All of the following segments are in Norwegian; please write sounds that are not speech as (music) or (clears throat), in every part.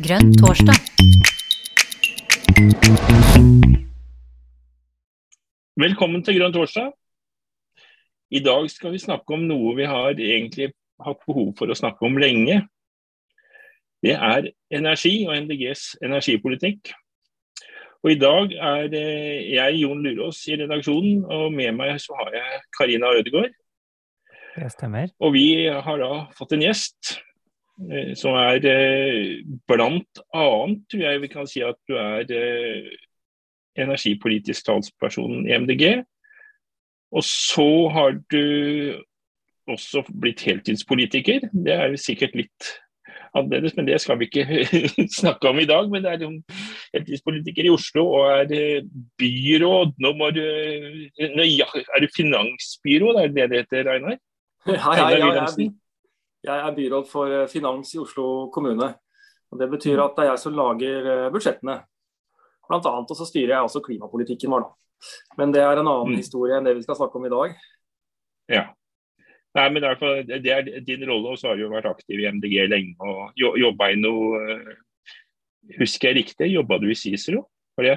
Grønn torsdag. Velkommen til Grønn torsdag. I dag skal vi snakke om noe vi har egentlig hatt behov for å snakke om lenge. Det er energi og MDGs energipolitikk. Og I dag er jeg Jon Lurås i redaksjonen, og med meg så har jeg Karina Ødegaard. Det stemmer. Og vi har da fått en gjest eh, som er eh, blant annet, tror jeg vi kan si at du er eh, energipolitisk talsperson i MDG. Og så har du også blitt heltidspolitiker. Det er sikkert litt annerledes, men det skal vi ikke (laughs) snakke om i dag. Men det er en heltidspolitiker i Oslo og er byråd. Nå må du, er du finansbyråd, er det det heter, Reinar? Hei, hei, jeg, er, jeg er byråd for eh, finans i Oslo kommune. og Det betyr at det er jeg som lager eh, budsjettene. Blant annet, og så styrer jeg også klimapolitikken vår. da. Men det er en annen mm. historie enn det vi skal snakke om i dag. Ja. Nei, men derfor, Det er din rolle, og så har du jo vært aktiv i MDG lenge og jobba i noe eh, Husker jeg riktig, jobba du i Cicero? Var det?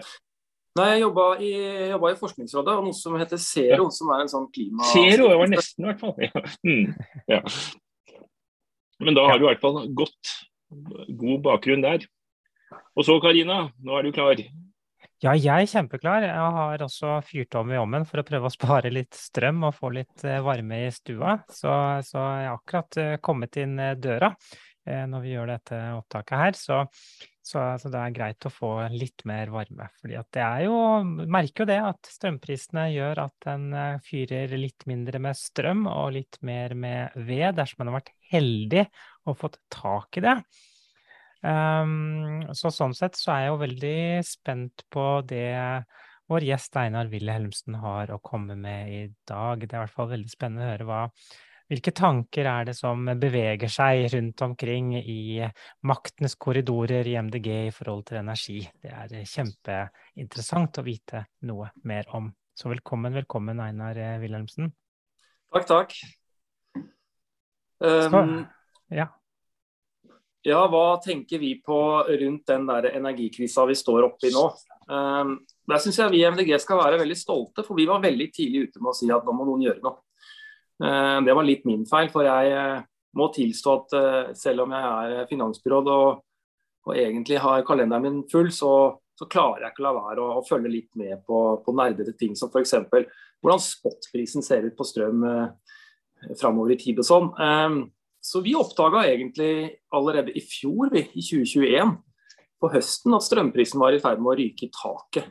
Nei, jeg jobba i, i, Forskningsrådet og noe som heter Zero, ja. som er en sånn klima... Zero, det var nesten i hvert fall. Ja. Mm. ja. Men da har du i hvert fall godt, god bakgrunn der. Og så Karina, nå er du klar. Ja, jeg er kjempeklar. Jeg har også fyrt om i ovnen for å prøve å spare litt strøm og få litt eh, varme i stua. Så, så jeg har akkurat eh, kommet inn eh, døra når vi gjør dette opptaket her. Så så, så, det er greit å få litt mer varme. fordi at det er jo, merker jo det at strømprisene gjør at en eh, fyrer litt mindre med strøm og litt mer med ved, dersom en har vært heldig og fått tak i det. Um, så sånn sett så er jeg jo veldig spent på det vår gjest Einar Wilhelmsen har å komme med i dag. Det er i hvert fall veldig spennende å høre hva hvilke tanker er det som beveger seg rundt omkring i maktens korridorer i MDG i forhold til energi? Det er kjempeinteressant å vite noe mer om. Så velkommen, velkommen, Einar Wilhelmsen. Takk, takk. Um, ja. ja, hva tenker vi på rundt den der energikrisa vi står oppi nå? Um, der syns jeg vi i MDG skal være veldig stolte, for vi var veldig tidlig ute med å si at nå må noen gjøre noe. Eh, det var litt min feil, for jeg eh, må tilstå at eh, selv om jeg er finansbyråd og, og egentlig har kalenderen min full, så, så, klarer jeg ikke å la være å, å følge litt med på, på nerdete ting som f.eks. hvordan spotprisen ser ut på strøm framover i tid og sånn. Så vi oppdaga egentlig allerede i fjor, i 2021, på høsten, at strømprisen var i ferd med å ryke i taket.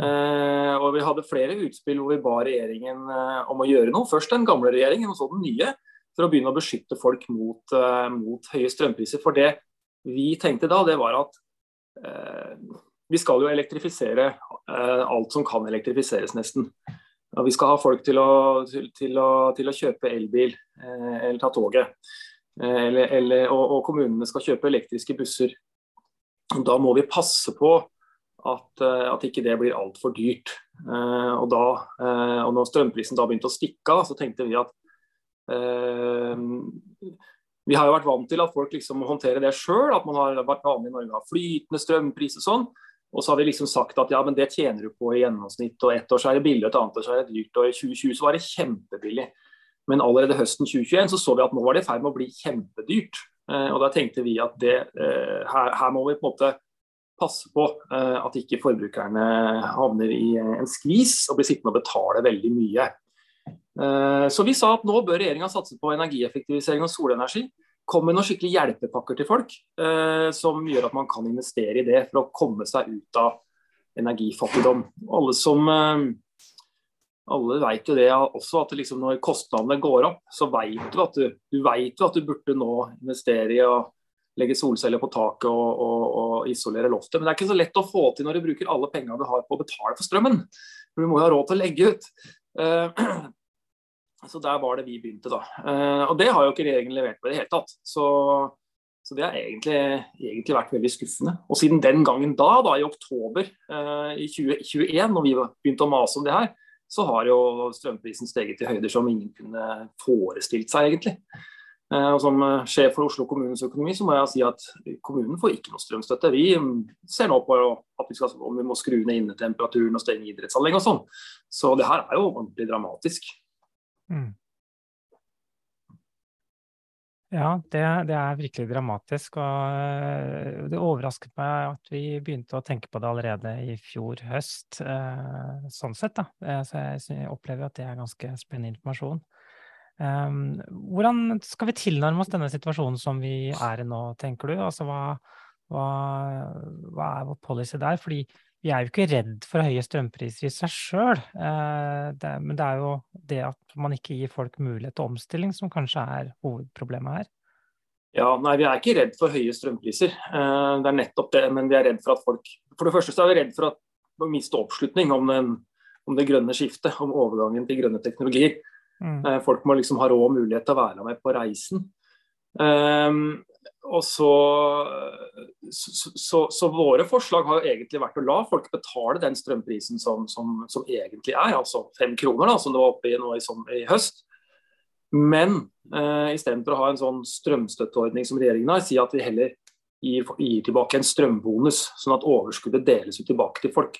Eh, og Vi hadde flere utspill hvor vi ba regjeringen eh, om å gjøre noe. Først den gamle regjeringen, og så den nye. For å begynne å beskytte folk mot, eh, mot høye strømpriser. For det vi tenkte da, det var at eh, vi skal jo elektrifisere eh, alt som kan elektrifiseres, nesten. Og vi skal ha folk til å, til, til å, til å kjøpe elbil eh, eller ta toget. Eller, eller, og, og kommunene skal kjøpe elektriske busser. Da må vi passe på at, eh, at ikke det blir altfor dyrt. Eh, og, da, eh, og når strømprisen da begynte å stikke av, så tenkte vi at vi har jo vært vant til at folk liksom må håndtere det sjøl, at man har vært vanlig i Norge har flytende strømpris og sånn. Og så har vi liksom sagt at ja, men det tjener du på i gjennomsnitt, og ett år så er det billig, og et annet år så er det dyrt, og i 2020 så var det kjempebillig. Men allerede høsten 2021 så så vi at nå var det i ferd med å bli kjempedyrt. Og da tenkte vi at det, her, her må vi på en måte passe på uh, at ikke forbrukerne havner i en skvis og blir sittende og betale veldig mye. Uh, så vi sa at nå bør regjeringa satse på energieffektivisering og solenergi. Kom med noen skikkelig hjelpepakker til folk som gjør at man kan investere i det for å komme seg ut av energifattigdom. Alle som alle vet jo det også, at liksom når kostnadene går opp, så vet du at du, du, vet at du burde nå investere i å legge solceller på taket og, og, og, isolere loftet. Men det er ikke så lett å få til når du bruker alle pengene du har på å betale for strømmen. For du må jo ha råd til å legge ut. Uh, (clears throat) så der var det vi begynte, da. Uh, og det har jo ikke regjeringen levert på i det hele tatt. Så, så det har egentlig, egentlig, vært veldig skuffende. Og siden den gangen da, da i oktober uh, i 2021, når vi begynte å mase om det her, så har jo strømprisen steget til høyder som ingen kunne forestilt seg, egentlig. Eh, og Som eh, sjef for Oslo kommunes økonomi så må jeg si at kommunen får ikke noe strømstøtte. Vi ser nå på at vi skal, om vi må skru ned innetemperaturen og stenge idrettsanlegg og sånn. Så det her er jo ordentlig dramatisk. Mm. Ja, det, det, er virkelig dramatisk. Og eh, det overrasket meg at vi begynte å tenke på det allerede i fjor høst. Sånn sett, da. Så jeg opplever at det er ganske spennende informasjon. Um, hvordan skal vi tilnærme oss denne situasjonen som vi er i nå, tenker du? Altså, hva, hva, hva er vår policy der? Fordi vi er jo ikke redd for høye strømpriser i seg sjøl, uh, men det er jo det at man ikke gir folk mulighet til omstilling som kanskje er hovedproblemet her. Ja, nei, Vi er ikke redd for høye strømpriser. Uh, det er nettopp det. Men vi er redd for at folk For det første så er vi redd for å miste oppslutning om, den, om det grønne skiftet, om overgangen til grønne teknologier. Mm. Eh, folk må liksom ha råd og mulighet til å være med på reisen. Um, og så, så, så, så, våre forslag har jo egentlig vært å la folk betale den strømprisen som, som, som egentlig er, altså fem kroner, da, som det var oppe i nå i, som, i høst. Men uh, istedenfor å ha en sånn strømstøtteordning som regjeringen har, si at vi heller gir, gir tilbake en strømbonus, sånn at overskuddet deles ut tilbake til folk.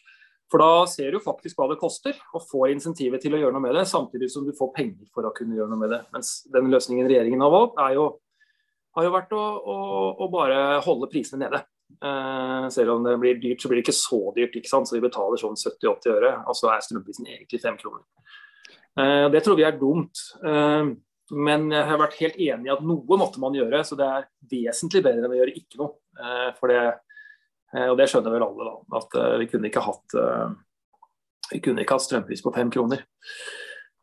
For da ser du faktisk hva det koster, og får insentivet til å gjøre noe med det, samtidig som du får penger for å kunne gjøre noe med det. Mens den løsningen regjeringen har valgt, jo, har jo vært å, å, å, bare holde prisene nede. Eh, selv om det blir dyrt, så blir det ikke så dyrt. ikke sant? Så vi betaler sånn 70-80 øre, og så er strømprisen egentlig 5 kroner. Eh, det tror vi er dumt. Eh, men jeg har vært helt enig i at noe måtte man gjøre, så det er vesentlig bedre enn å gjøre ikke noe. Eh, for det og det skjønner vel alle, da. At eh, vi kunne ikke hatt, eh, vi kunne ikke hatt strømpris på fem kroner.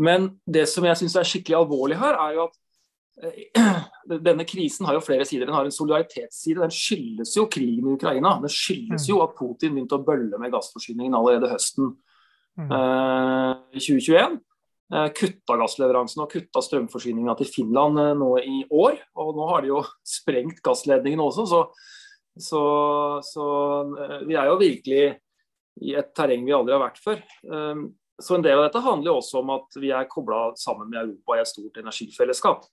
Men det som jeg syns er skikkelig alvorlig her, er jo at (clears throat) denne krisen har jo flere sider. Den har en solidaritetsside. Den skyldes jo krigen i Ukraina. Den skyldes jo mm. at Putin begynte å bølle med gassforsyningen allerede høsten mm. eh, 2021. Eh, kutta gassleveransen og kutta strømforsyninga til Finland eh, nå i år. Og nå har de jo sprengt gassledningen også, så så, så, eh, vi er jo virkelig i et terreng vi aldri har vært før. Ehm, så en del av dette handler jo også om at vi er kobla sammen med Europa i et stort energifellesskap.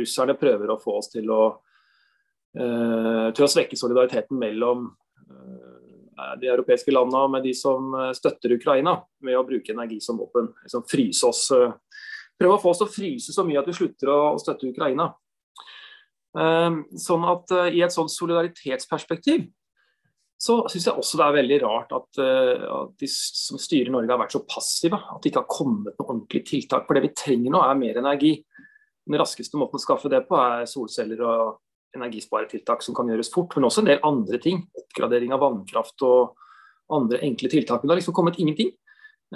Russerne prøver å få oss til å, eh, til å svekke solidariteten mellom eh, de europeiske landene med de som støtter Ukraina, med å bruke energi som våpen. Liksom fryse oss, prøve å få oss til å fryse så mye at vi slutter å støtte Ukraina. Ehm, sånn at eh, I et sånt solidaritetsperspektiv så syns jeg også det er veldig rart at, at, de som styrer Norge har vært så passive. At det ikke har kommet noen ordentlige tiltak. For det vi trenger nå er mer energi. Den raskeste måten å skaffe det på er solceller og energisparetiltak som kan gjøres fort. Men også en del andre ting. Oppgradering av vannkraft og andre enkle tiltak. Men det har liksom kommet ingenting.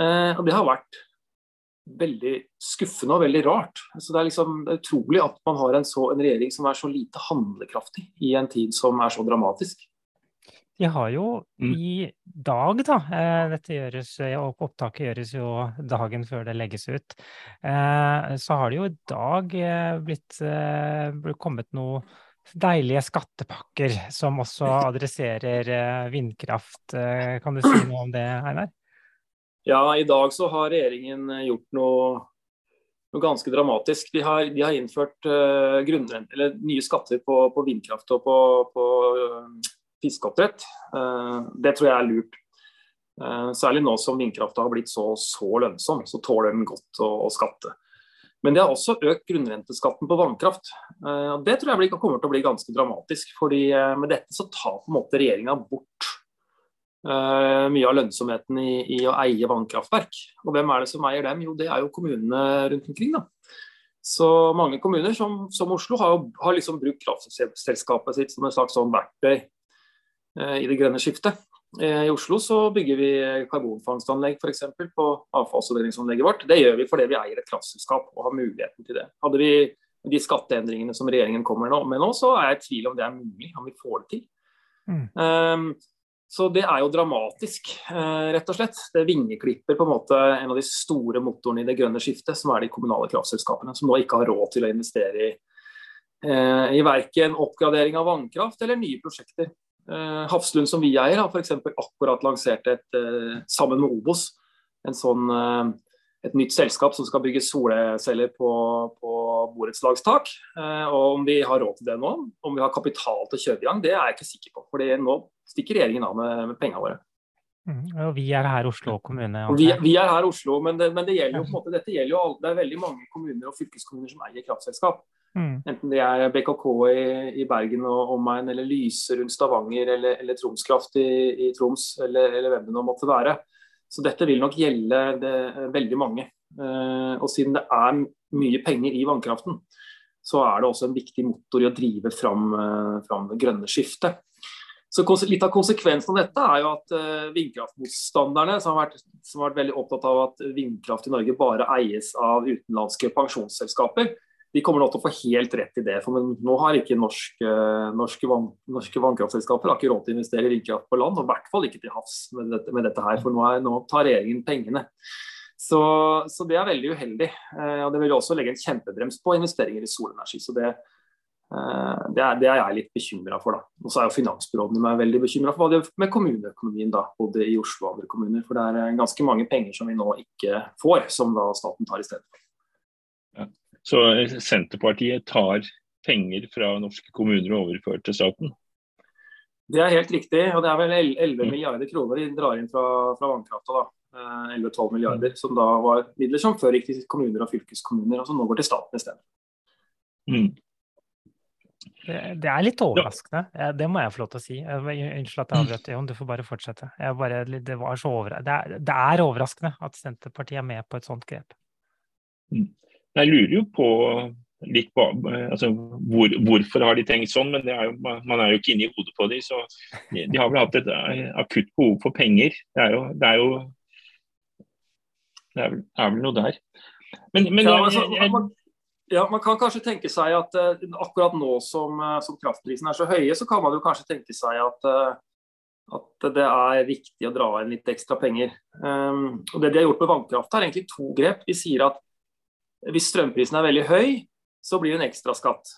Uh, og det har vært veldig skuffende og veldig rart. Så det er liksom det er utrolig at man har en, så, en, regjering som er så lite handlekraftig i en tid som er så dramatisk. De har jo mm. i dag, da eh, Dette gjøres, opptaket gjøres jo dagen før det legges ut. Eh, så har det jo i dag eh, blitt, blitt kommet noe deilige skattepakker som også adresserer vindkraft. Kan du si noe om det, Einar? Ja, i dag så har regjeringen eh, gjort noe, noe ganske dramatisk. De har, de har innført uh, nye skatter på, på vindkraft og på, på uh, fiskeoppdrett. Uh, det tror jeg er lurt. Særlig nå som vindkrafta har blitt så, så lønnsom, så tåler den godt å, å, skatte. Men de har også økt grunnrenteskatten på vannkraft. Det tror jeg kommer til å bli ganske dramatisk. fordi Med dette så tar på en måte regjeringa bort mye av lønnsomheten i, i, å eie vannkraftverk. Og hvem er det som eier dem? Jo, det er jo kommunene rundt omkring. da. Så mange kommuner, som, som Oslo, har, har liksom brukt kraftselskapet sitt som en slags sånn verktøy uh, i det grønne skiftet. Uh, I Oslo så bygger vi karbonfangstanlegg f.eks. på avfallsforbrenningsanlegget vårt. Det gjør vi fordi vi eier et kraftselskap og har muligheten til det. Hadde vi de skatteendringene som regjeringen kommer med nå, så er jeg i tvil om det er mulig, om vi får det til. Mm. Um, så det er jo dramatisk, eh, rett og slett. Det vingeklipper på en måte en av de store motorene i det grønne skiftet, som er de kommunale kraftselskapene, som nå ikke har råd til å investere i, eh, i verken oppgradering av vannkraft eller nye prosjekter. Eh, Hafslund, som vi eier, har f.eks. akkurat lansert et, sammen med Obos, en sånn et nytt selskap som skal bygge solceller på, på borettslagstak. Eh, og om vi har råd til det nå, om vi har kapital til å kjøre i gang, det er jeg ikke sikker på. For nå stikker regjeringen av med, med pengene våre. Mm, og vi er her Oslo kommune. Vi, vi, er her Oslo, men, det, men det gjelder jo på en måte, dette gjelder jo alle, det er veldig mange kommuner og fylkeskommuner som eier kraftselskap. Mm. Enten det er BKK i, i Bergen og omegn, eller Lyse rundt Stavanger, eller, eller Tromskraft i, i Troms, eller, eller, hvem det nå måtte være. Så dette vil nok gjelde det, veldig mange. Uh, og siden det er mye penger i vannkraften, så er det også en viktig motor i å drive fram, uh, fram det grønne skiftet. Så Litt av konsekvensen av dette er jo at vindkraftmotstanderne, som har, vært, som har, vært, veldig opptatt av at vindkraft i Norge bare eies av utenlandske pensjonsselskaper, de kommer nå til å få helt rett i det. For nå har ikke norske, norske, vann, norske vannkraftselskaper har ikke råd til å investere i vindkraft på land, og i hvert fall ikke til havs med dette, med dette her. For nå, er, nå, tar regjeringen pengene. Så, så, det er veldig uheldig. Uh, og Det vil også legge en kjempebrems på investeringer i solenergi. så det Eh, det er, det er, jeg litt bekymra for. da. Og så er jo Finansbyråene veldig bekymra for hva det gjør med kommuneøkonomien, da, både i Oslo og andre kommuner. For det er eh, ganske mange penger som vi nå ikke får, som da staten tar i stedet. Ja. Så eh, Senterpartiet tar penger fra norske kommuner og overfører til staten? Det er helt riktig. og Det er vel 11 mm. milliarder kroner de drar inn fra, fra vannkrafta. 11-12 milliarder, mm. som da var midler som før gikk til kommuner og fylkeskommuner, og som nå går til staten isteden. stedet. Mm. Det, det, er litt overraskende, det må jeg få lov til å si. Unnskyld at jeg avbrøt, Jon, du får bare fortsette. Bare, det, over, det, er, det, er, overraskende at Senterpartiet er med på et sånt grep. Mm. Jeg lurer jo på litt på, altså, hvor, hvorfor har de tenkt sånn, men er jo, man er jo ikke inne i hodet på dem. Så de, de, har vel hatt et eh, akutt behov for penger. Det er jo, det er, jo, det er, vel, er vel noe der. Men, men ja, altså, jeg, jeg, ja, Man kan kanskje tenke seg at uh, akkurat nå som, uh, som kraftprisen er så høye, så kan man jo kanskje tenke seg at, uh, at det er viktig å dra inn litt ekstra penger. Um, og Det de har gjort med vannkraft, er egentlig to grep. De sier at hvis strømprisen er veldig høy, så blir det en ekstraskatt.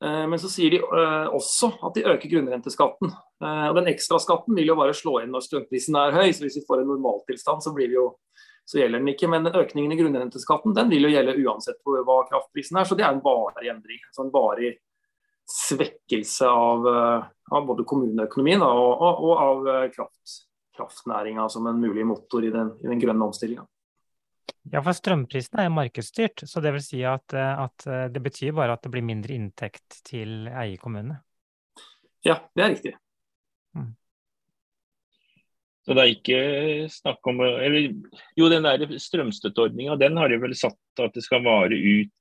Uh, men så sier de også at de øker grunnrenteskatten. og Den ekstraskatten vil jo bare slå inn når strømprisen er høy. så Hvis vi får en normaltilstand, så så gjelder den ikke. Men den økningen i grunnrenteskatten den vil jo gjelde uansett hva kraftprisen er. Så det er en varig endring. Så en varig svekkelse av, eh, av både kommuneøkonomien og, og, og av eh, kraft, kraftnæringa som en mulig motor i den, i den grønne omstillinga. Ja, for strømprisene er markedsstyrt, så det vil si at, eh, at, det betyr bare at det blir mindre inntekt til eierkommunene? Ja, det er riktig. Mm. Så det er ikke snakk om eller, Jo, den der strømstøtteordninga, den har de vel satt at det skal vare ut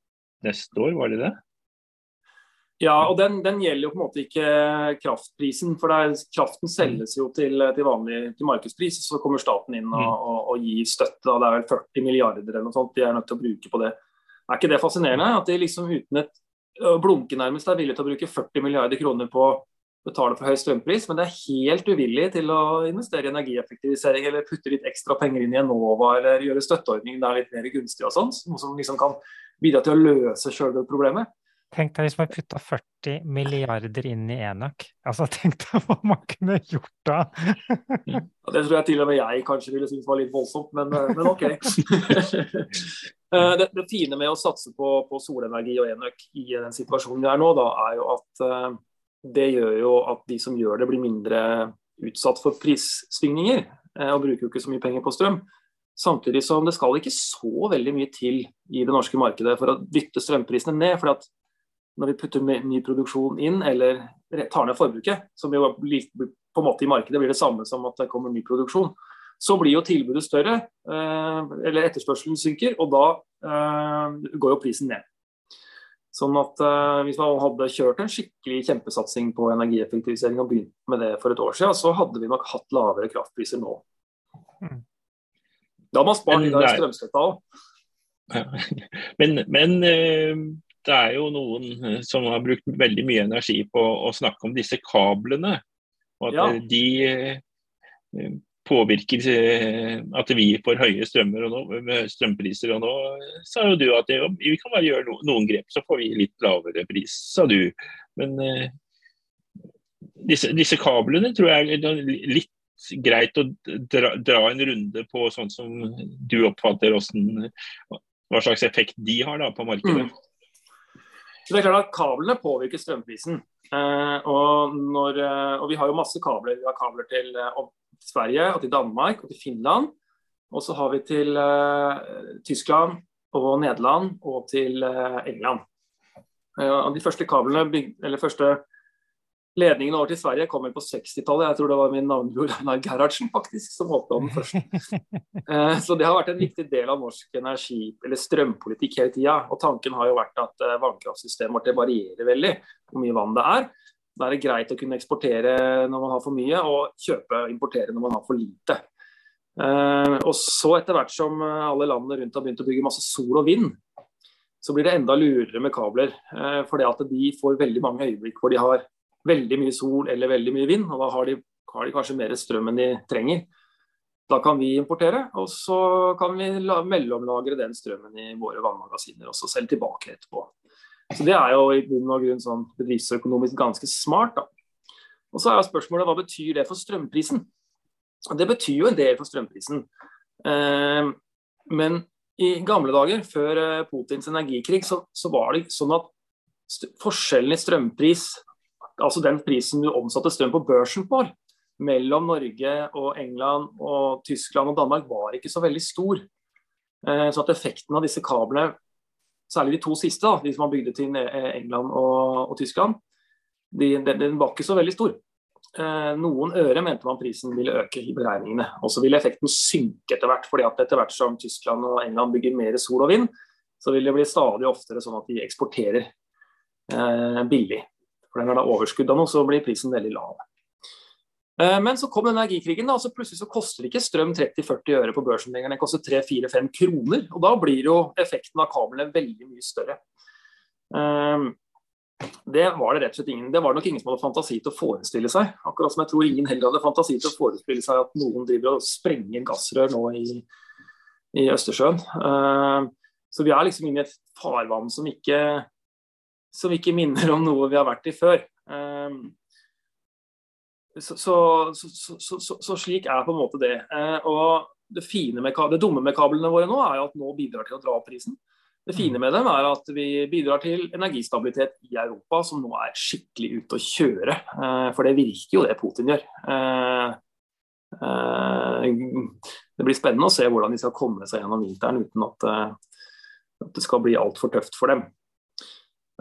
neste år, var det det? Ja, og den, den, gjelder jo på en måte ikke kraftprisen. For er, kraften selges jo til, til vanlig til markedspris. Så kommer staten inn og, mm. og, og gir støtte. Og det er vel 40 milliarder eller noe sånt de er nødt til å bruke på det. Er ikke det fascinerende? At de liksom uten et blunke nærmest er villige til å bruke 40 milliarder kroner på å betale for høy strømpris, men det er helt uvillig til å investere i energieffektivisering eller putte litt ekstra penger inn i Enova eller gjøre støtteordningen der litt mer gunstig og sånn, noe som liksom kan bidra til å løse sjøl problemet. Tenk deg hvis man putta 40 milliarder inn i enøk. Altså, tenk deg hva man kunne gjort da! ja, det tror jeg til og med jeg kanskje ville synes var litt voldsomt, men, eh, men OK. (laughs) Eh, det, det, fine med å satse på, på solenergi og enøk i den situasjonen vi er nå, da, er jo at det gjør jo at de som gjør det, blir mindre utsatt for prissvingninger. Eh, og bruker jo ikke så mye penger på strøm. Samtidig som det skal ikke så veldig mye til i det norske markedet for å dytte strømprisene ned. for at når vi putter ny produksjon inn, eller tar ned forbruket, som jo på en måte i markedet blir det samme som at det kommer ny produksjon, så blir jo tilbudet større, eh, eller etterspørselen synker, og da eh, går jo prisen ned. Sånn at uh, Hvis man hadde kjørt en skikkelig kjempesatsing på energieffektivisering og begynt med det for et år siden, så hadde vi nok hatt lavere kraftpriser nå. Mm. Da hadde man spart litt av strømstøtta òg. (laughs) Men, men det er jo noen eh, som har brukt veldig mye energi på å snakke om disse kablene. Og at ja. de uh, påvirker eh, at vi får høye strømmer og nå, strømpriser. Og nå sa jo du at det, vi kan bare gjøre noen grep, så får vi litt lavere pris, sa du. Men disse, disse, kablene tror jeg er litt greit å dra, dra, en runde på sånn som du oppfatter hvordan, hva slags effekt de har da, på markedet? Mm. Så det er klart at Kablene påvirker strømprisen. Eh, og, når, eh, og, vi har jo masse kabler. Vi har kabler til, til eh, Sverige og til Danmark og til Finland. Og så har vi til Tyskland og Nederland og til England. Og de første kablene, eller første Ledningen over til Sverige kom vel på 60-tallet. Jeg tror det var min navnebror Einar Gerhardsen faktisk som den første. (laughs) Eh, så det har vært en viktig del av norsk energi- eller strømpolitikk hele tida. Og tanken har jo vært at eh, vannkraftsystemet vårt varierer veldig hvor mye vann det er. Da er det greit å kunne eksportere når man har for mye, og kjøpe og importere når man har for lite. Eh, og så etter hvert som alle landene rundt har begynt å bygge masse sol og vind, så blir det enda lurere med kabler. For det at de får veldig mange øyeblikk hvor de har veldig mye sol eller veldig mye vind, og da har de, har de kanskje mer strøm enn de trenger. Da kan vi importere, og så kan vi mellomlagre den strømmen i våre vannmagasiner og så selge tilbake etterpå. Så Det er jo i bunn og grunn sånn bedriftsøkonomisk ganske smart. da. Og Så er spørsmålet hva betyr det for strømprisen? Det betyr jo en del for strømprisen. Eh, men i gamle dager, før eh, Putins energikrig, så, så var det sånn at forskjellen i strømpris altså den prisen du omsatte strøm på børsen på, mellom Norge og England og Tyskland og Danmark, var ikke så veldig stor. Eh, så at effekten av disse kablene, særlig de to siste, da, de som har bygd til England og, og Tyskland, de, den, var ikke så veldig stor. Eh, noen øre mente man prisen ville øke i beregningene. Og så ville effekten synke etter hvert. fordi at etter hvert som Tyskland og England bygger mer sol og vind, så vil det bli stadig oftere sånn at de eksporterer eh, billig. For den er overskudd av noe, så blir prisen veldig lav. Eh, men så kom energikrigen, da, og så plutselig så koster ikke strøm 30-40 øre på børsen lenger. Den koster 3-4-5 kroner. og Da blir jo effekten av kablene veldig mye større. Eh, det var det rett og slett ingen. Det var nok ingen som hadde fantasi til å forestille seg. Akkurat som jeg tror ingen heller hadde fantasi til å forestille seg at noen driver og sprenger gassrør nå i, i Østersjøen. Eh, så vi er liksom inne i et farvann som ikke som ikke minner om noe vi har vært i før. Ehm, så, så, så, så slik er på en måte det. Eh, og det, med, det, dumme med kablene våre nå er at nå bidrar til å dra opp prisen. Det fine med dem er at vi bidrar til energistabilitet i Europa, som nå er skikkelig ute å kjøre. Eh, for det virker jo det Putin gjør. Eh, det blir spennende å se hvordan de skal komme seg gjennom vinteren uten at, at det skal bli altfor tøft for dem.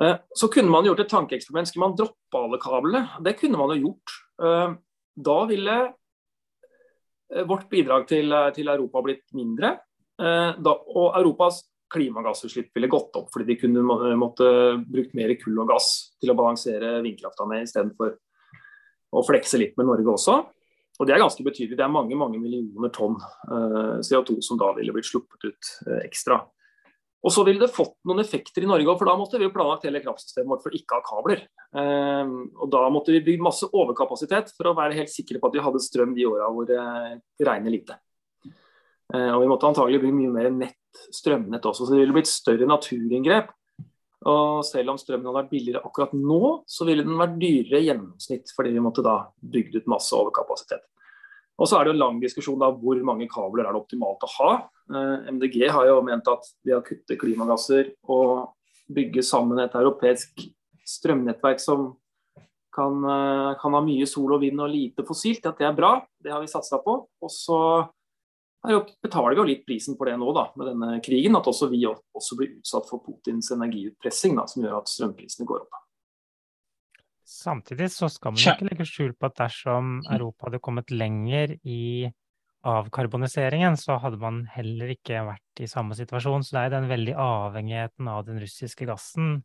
Eh, så kunne man gjort et tankeeksperiment. Skulle man droppe alle kablene? Det kunne man jo gjort. Eh, da ville eh, vårt bidrag til, Europa blitt mindre. Og Europas klimagassutslipp ville gått opp, fordi de kunne måtte brukt mer kull og gass til å balansere vindkrafta med, istedenfor å flekse litt med Norge også. Og Det er ganske betydelig. Det er mange mange millioner tonn CO2 som da ville blitt sluppet ut ekstra. Og så ville det fått noen effekter i Norge, for da måtte vi jo planlagt hele kraftsystemet vårt for ikke å ha kabler. Eh, og da måtte vi bygge masse overkapasitet for å være helt sikre på at vi hadde strøm de åra hvor det regner lite. Eh, og vi måtte antagelig bygge mye mer nett, strømnett også, så det ville blitt større naturinngrep. Og selv om strømmen hadde vært billigere akkurat nå, så ville den vært dyrere i gjennomsnitt, fordi vi måtte da bygd ut masse overkapasitet. Og så er det en lang diskusjon da hvor mange kabler er det optimalt å ha. Eh, MDG har jo ment at ved å kutte klimagasser og bygge sammen et europeisk strømnettverk som kan, eh, kan, ha mye sol og vind og lite fossilt, at det er bra. Det har vi satsa på. Og så betaler vi jo litt prisen på det nå da, med denne krigen. At også vi også blir utsatt for Putins energiutpressing, da, som gjør at strømprisene går opp. Samtidig så skal man ikke legge skjul på at dersom Europa hadde kommet lenger i avkarboniseringen, så hadde man heller ikke vært i samme situasjon. Så det er den veldig avhengigheten av den russiske gassen,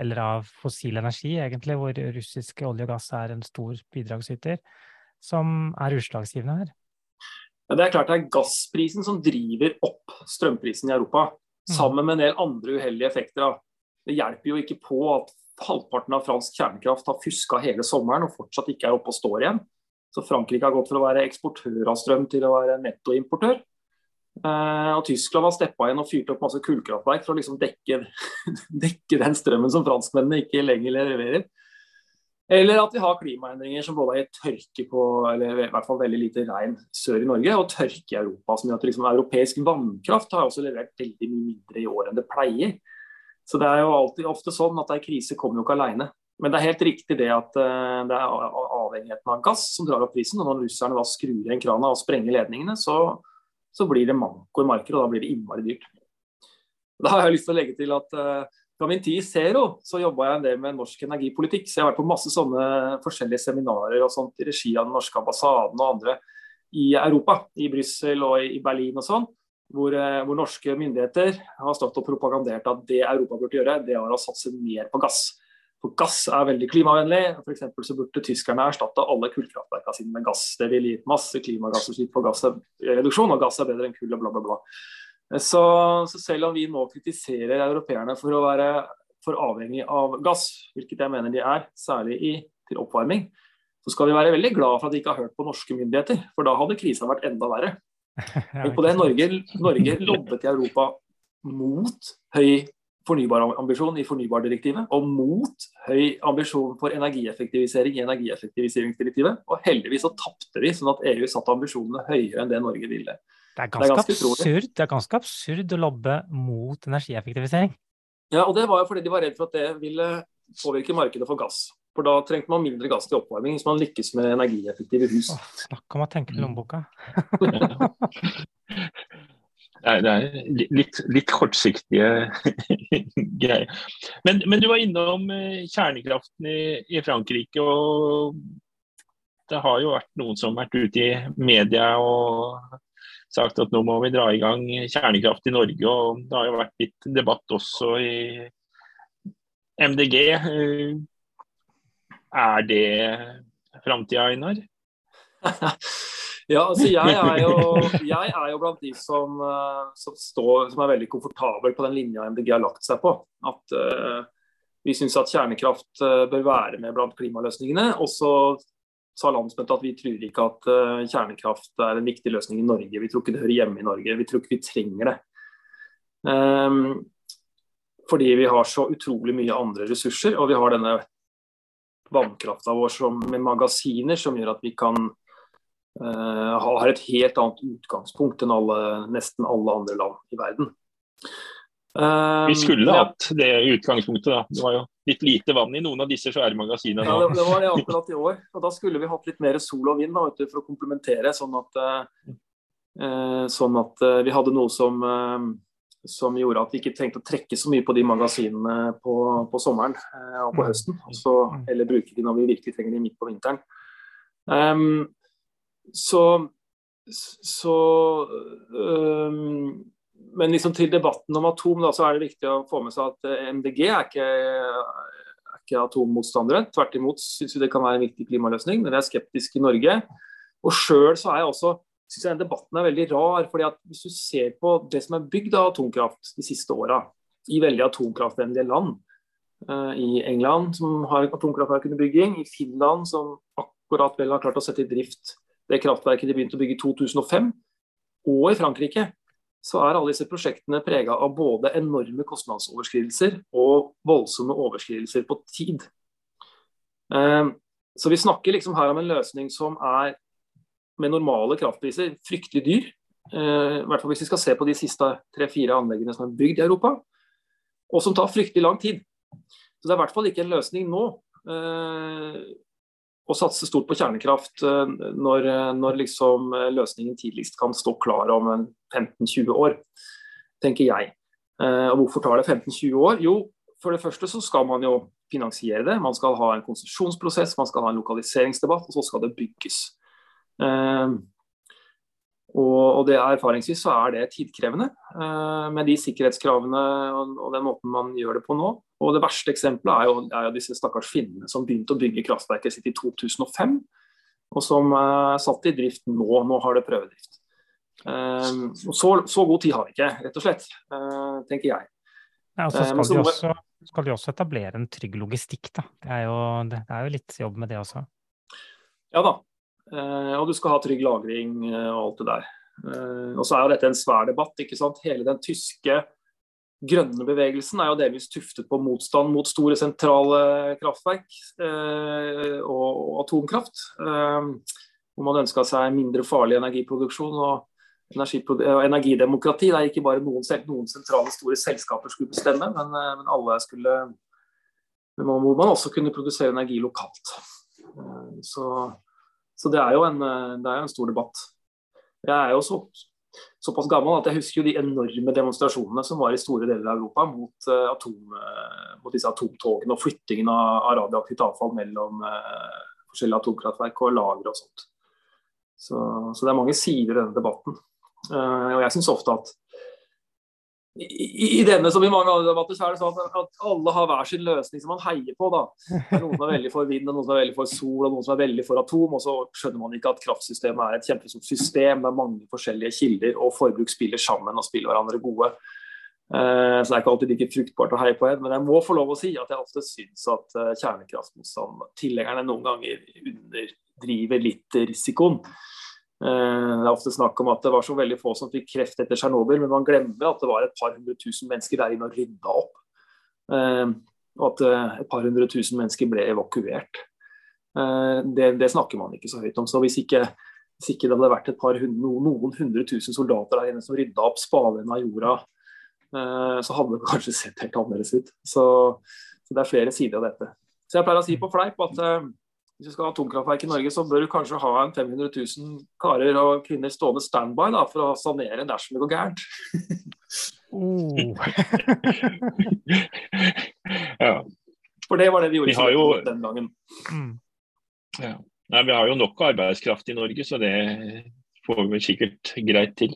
eller av fossil energi, egentlig, hvor russiske olje og gass er en stor bidragsyter, som er utslagsgivende her. Ja, det er klart det er gassprisen som driver opp strømprisen i Europa, mm. sammen med en del andre uheldige effekter. Det hjelper jo ikke på at halvparten av fransk kjernekraft har fuska hele sommeren og fortsatt ikke er oppe og står igjen. Så Frankrike har gått fra å være eksportør av strøm til å være nettoimportør. Eh, og Tyskland har steppa inn og fyrt opp masse kullkraftverk for å liksom dekke, (laughs) dekke, den strømmen som franskmennene ikke lenger leverer. Eller at vi har klimaendringer som både er tørke på, eller i hvert fall veldig lite regn sør i Norge, og tørke i Europa. Som gjør at liksom, europeisk vannkraft har også levert veldig mye mindre i år enn det pleier. Så det er jo alltid ofte sånn at ei krise kommer jo ikke alene. Men det er helt riktig det at uh, det er avhengigheten av gass som drar opp prisen. Og når russerne da skrur igjen krana og sprenger ledningene, så, så blir det manko i markedet, og da blir det innmari dyrt. Da har jeg lyst til å legge til at uh, fra min tid i Zero så jobba jeg en del med norsk energipolitikk. Så jeg har vært på masse sånne forskjellige seminarer og sånt i regi av den norske ambassaden og andre i Europa. I Brussel og i Berlin og sånn. Hvor, eh, hvor, norske myndigheter har stått og propagandert at det Europa burde gjøre, det var å satse mer på gass. For gass er veldig klimavennlig. For så burde tyskerne erstatte alle kullkraftverkene sine med gass. Det ville gitt masse klimagassutslipp på gassreduksjon, og gass er bedre enn kull og bla, bla, bla. Så, så, selv om vi nå kritiserer europeerne for å være for avhengig av gass, hvilket jeg mener de er, særlig i, til oppvarming, så skal vi være veldig glad for at de ikke har hørt på norske myndigheter. For da hadde krisa vært enda verre. (laughs) Tenk på det, Norge, Norge lobbet i Europa mot høy fornybarambisjon i fornybardirektivet, og mot høy ambisjon for energieffektivisering i energieffektiviseringsdirektivet. Og heldigvis så tapte vi, sånn at EU satte ambisjonene høyere enn det Norge ville. Det er ganske, det er ganske absurd, det er ganske absurd å lobbe mot energieffektivisering. Ja, og det var jo fordi de var redd for at det ville påvirke markedet for gass. For da trengte man mindre gass til oppvarming hvis man lykkes med energieffektive hus. Åh, snakk om å tenke til lommeboka. (laughs) det er, litt, litt, kortsiktige (laughs) greier. Men, men, du var innom eh, kjernekraften i, i Frankrike. og det har jo vært noen som har vært ute i media og sagt at nå må vi dra i gang kjernekraft i Norge. og Det har jo vært litt debatt også i MDG. Er det framtida, Einar? (laughs) ja, altså jeg er, jo, (laughs) jeg er jo blant de som, eh, som, står, som er veldig komfortabel på den linja MDG har lagt seg på. At uh, vi syns at kjernekraft uh, bør være med blant klimaløsningene. Og så sa landsmøtet at vi tror ikke at uh, kjernekraft er en viktig løsning i Norge. Vi tror ikke det hører hjemme i Norge. Vi tror ikke vi trenger det. Um, fordi vi har så utrolig mye andre ressurser, og vi har denne vannkrafta vår som, med magasiner som gjør at vi kan uh, ha et helt annet utgangspunkt enn alle, nesten alle andre land i verden. Um, vi skulle ja. hatt det utgangspunktet, da. Det var jo litt lite vann i noen av disse svære magasinene. Ja, det, det, var det akkurat i år. Og da skulle vi hatt litt mer sol og vind da, for å komplementere, sånn at, uh, sånn at uh, vi hadde noe som, uh, som gjorde at vi ikke trengte å trekke så mye på de magasinene på, på sommeren og på mm. høsten. Også, eller bruke de når vi virkelig trenger de midt på vinteren. Um, så, så um, men liksom til debatten om atom da, så er det viktig å få med seg at eh, MDG er ikke, er ikke atommotstandere. Tvert imot syns vi det kan være en viktig klimaløsning, men vi er skeptiske i Norge. Og sjøl så er jeg også synes jeg den debatten er veldig rar. fordi at Hvis du ser på det som er bygd av atomkraft de siste åra, i veldig atomkraftvennlige land, uh, i England som har atomkraftverk under bygging, i Finland som akkurat vel har klart å sette i drift det kraftverket de begynte å bygge i 2005, og i Frankrike så er alle disse prosjektene prega av både enorme kostnadsoverskridelser og voldsomme overskridelser på tid. Ehm, så vi snakker liksom her om en løsning som er med normale kraftpriser fryktelig dyr. Ehm, I hvert fall hvis vi skal se på de siste tre-fire anleggene som er bygd i Europa, og som tar fryktelig lang tid. Så det er i hvert fall ikke en løsning nå. Ehm, å satse stort på kjernekraft eh, når, eh, når liksom eh, løsningen tidligst kan stå klar om 15-20 år, tenker jeg. Og hvorfor tar det 15-20 år? Jo, for det første så skal man jo finansiere det. Man skal ha en konsesjonsprosess, man skal ha en lokaliseringsdebatt, og så skal det bygges. Og, det Erfaringsvis så er det tidkrevende med de sikkerhetskravene og den måten man gjør det på nå. Og Det verste eksempelet er jo, er jo disse stakkars finnene som begynte å bygge kraftverket sitt i 2005, og som er uh, satt i drift nå. Nå har det prøvedrift. Uh, så, så, god tid har vi ikke, rett og slett, uh, tenker jeg. Ja, og så skal, så, de også, skal, de også, etablere en trygg logistikk. Da. Det, er jo, det, det er jo litt jobb med det også. Ja da. Uh, og du skal ha trygg lagring uh, og alt det der. og så er jo dette en svær debatt. ikke sant? Hele den tyske grønne bevegelsen er jo delvis tuftet på motstand mot store sentrale kraftverk eh, og atomkraft. Eh, hvor man ønska seg mindre farlig energiproduksjon og, og energidemokrati. Det er ikke bare noen, noen, sentrale store selskaper skulle bestemme, men, eh, men alle skulle Hvor man også kunne produsere energi lokalt. Eh, så, så det, er jo en, eh, det er en stor debatt. Jeg er jo så såpass gammel at jeg husker jo de enorme demonstrasjonene som var i store deler av Europa mot, uh, atom, uh, mot disse atomtogene og flyttingen av, radioaktivt avfall mellom forskjellige atomkraftverk og lagre og sånt. Så, så, det er mange sider i denne debatten. og jeg syns ofte at i, denne som i mange andre debatter så er det sånn at, alle har hver sin løsning som man heier på. da. Noen som er veldig for vind, noen som er veldig for sol og noen som er veldig for atom. Og så skjønner man ikke at kraftsystemet er et kjempestort system med mange forskjellige kilder, og forbruk spiller sammen og spiller hverandre gode. Eh, så det er ikke alltid like fruktbart å heie på en, men jeg må få lov å si at jeg ofte syns at eh, kjernekraftmotstand, tilhengerne noen ganger underdriver litt risikoen. Eh, det er ofte snakk om at det var så veldig få som fikk kreft etter Tsjernobyl, men man glemmer at det var et par hundre tusen mennesker der inne og rydda opp. Eh, og at eh, et par hundre tusen mennesker ble evakuert. Det, det snakker man ikke så høyt om. Så hvis ikke, hvis ikke det hadde vært et par hundre, noen hundre tusen soldater der inne som rydda opp spaden av jorda, så hadde det kanskje sett helt annerledes ut. Så, så, det er flere sider av dette. Så jeg pleier å si på fleip at hvis du skal ha atomkraftverk i Norge, så bør du kanskje ha en 500 000 karer og kvinner stående standby da, for å sanere dersom det går gærent. oh. (laughs) ja. For det var det vi gjorde vi jo... den gangen. Mm. Ja. Nei, vi har jo nok arbeidskraft i Norge, så det får vi sikkert greit til.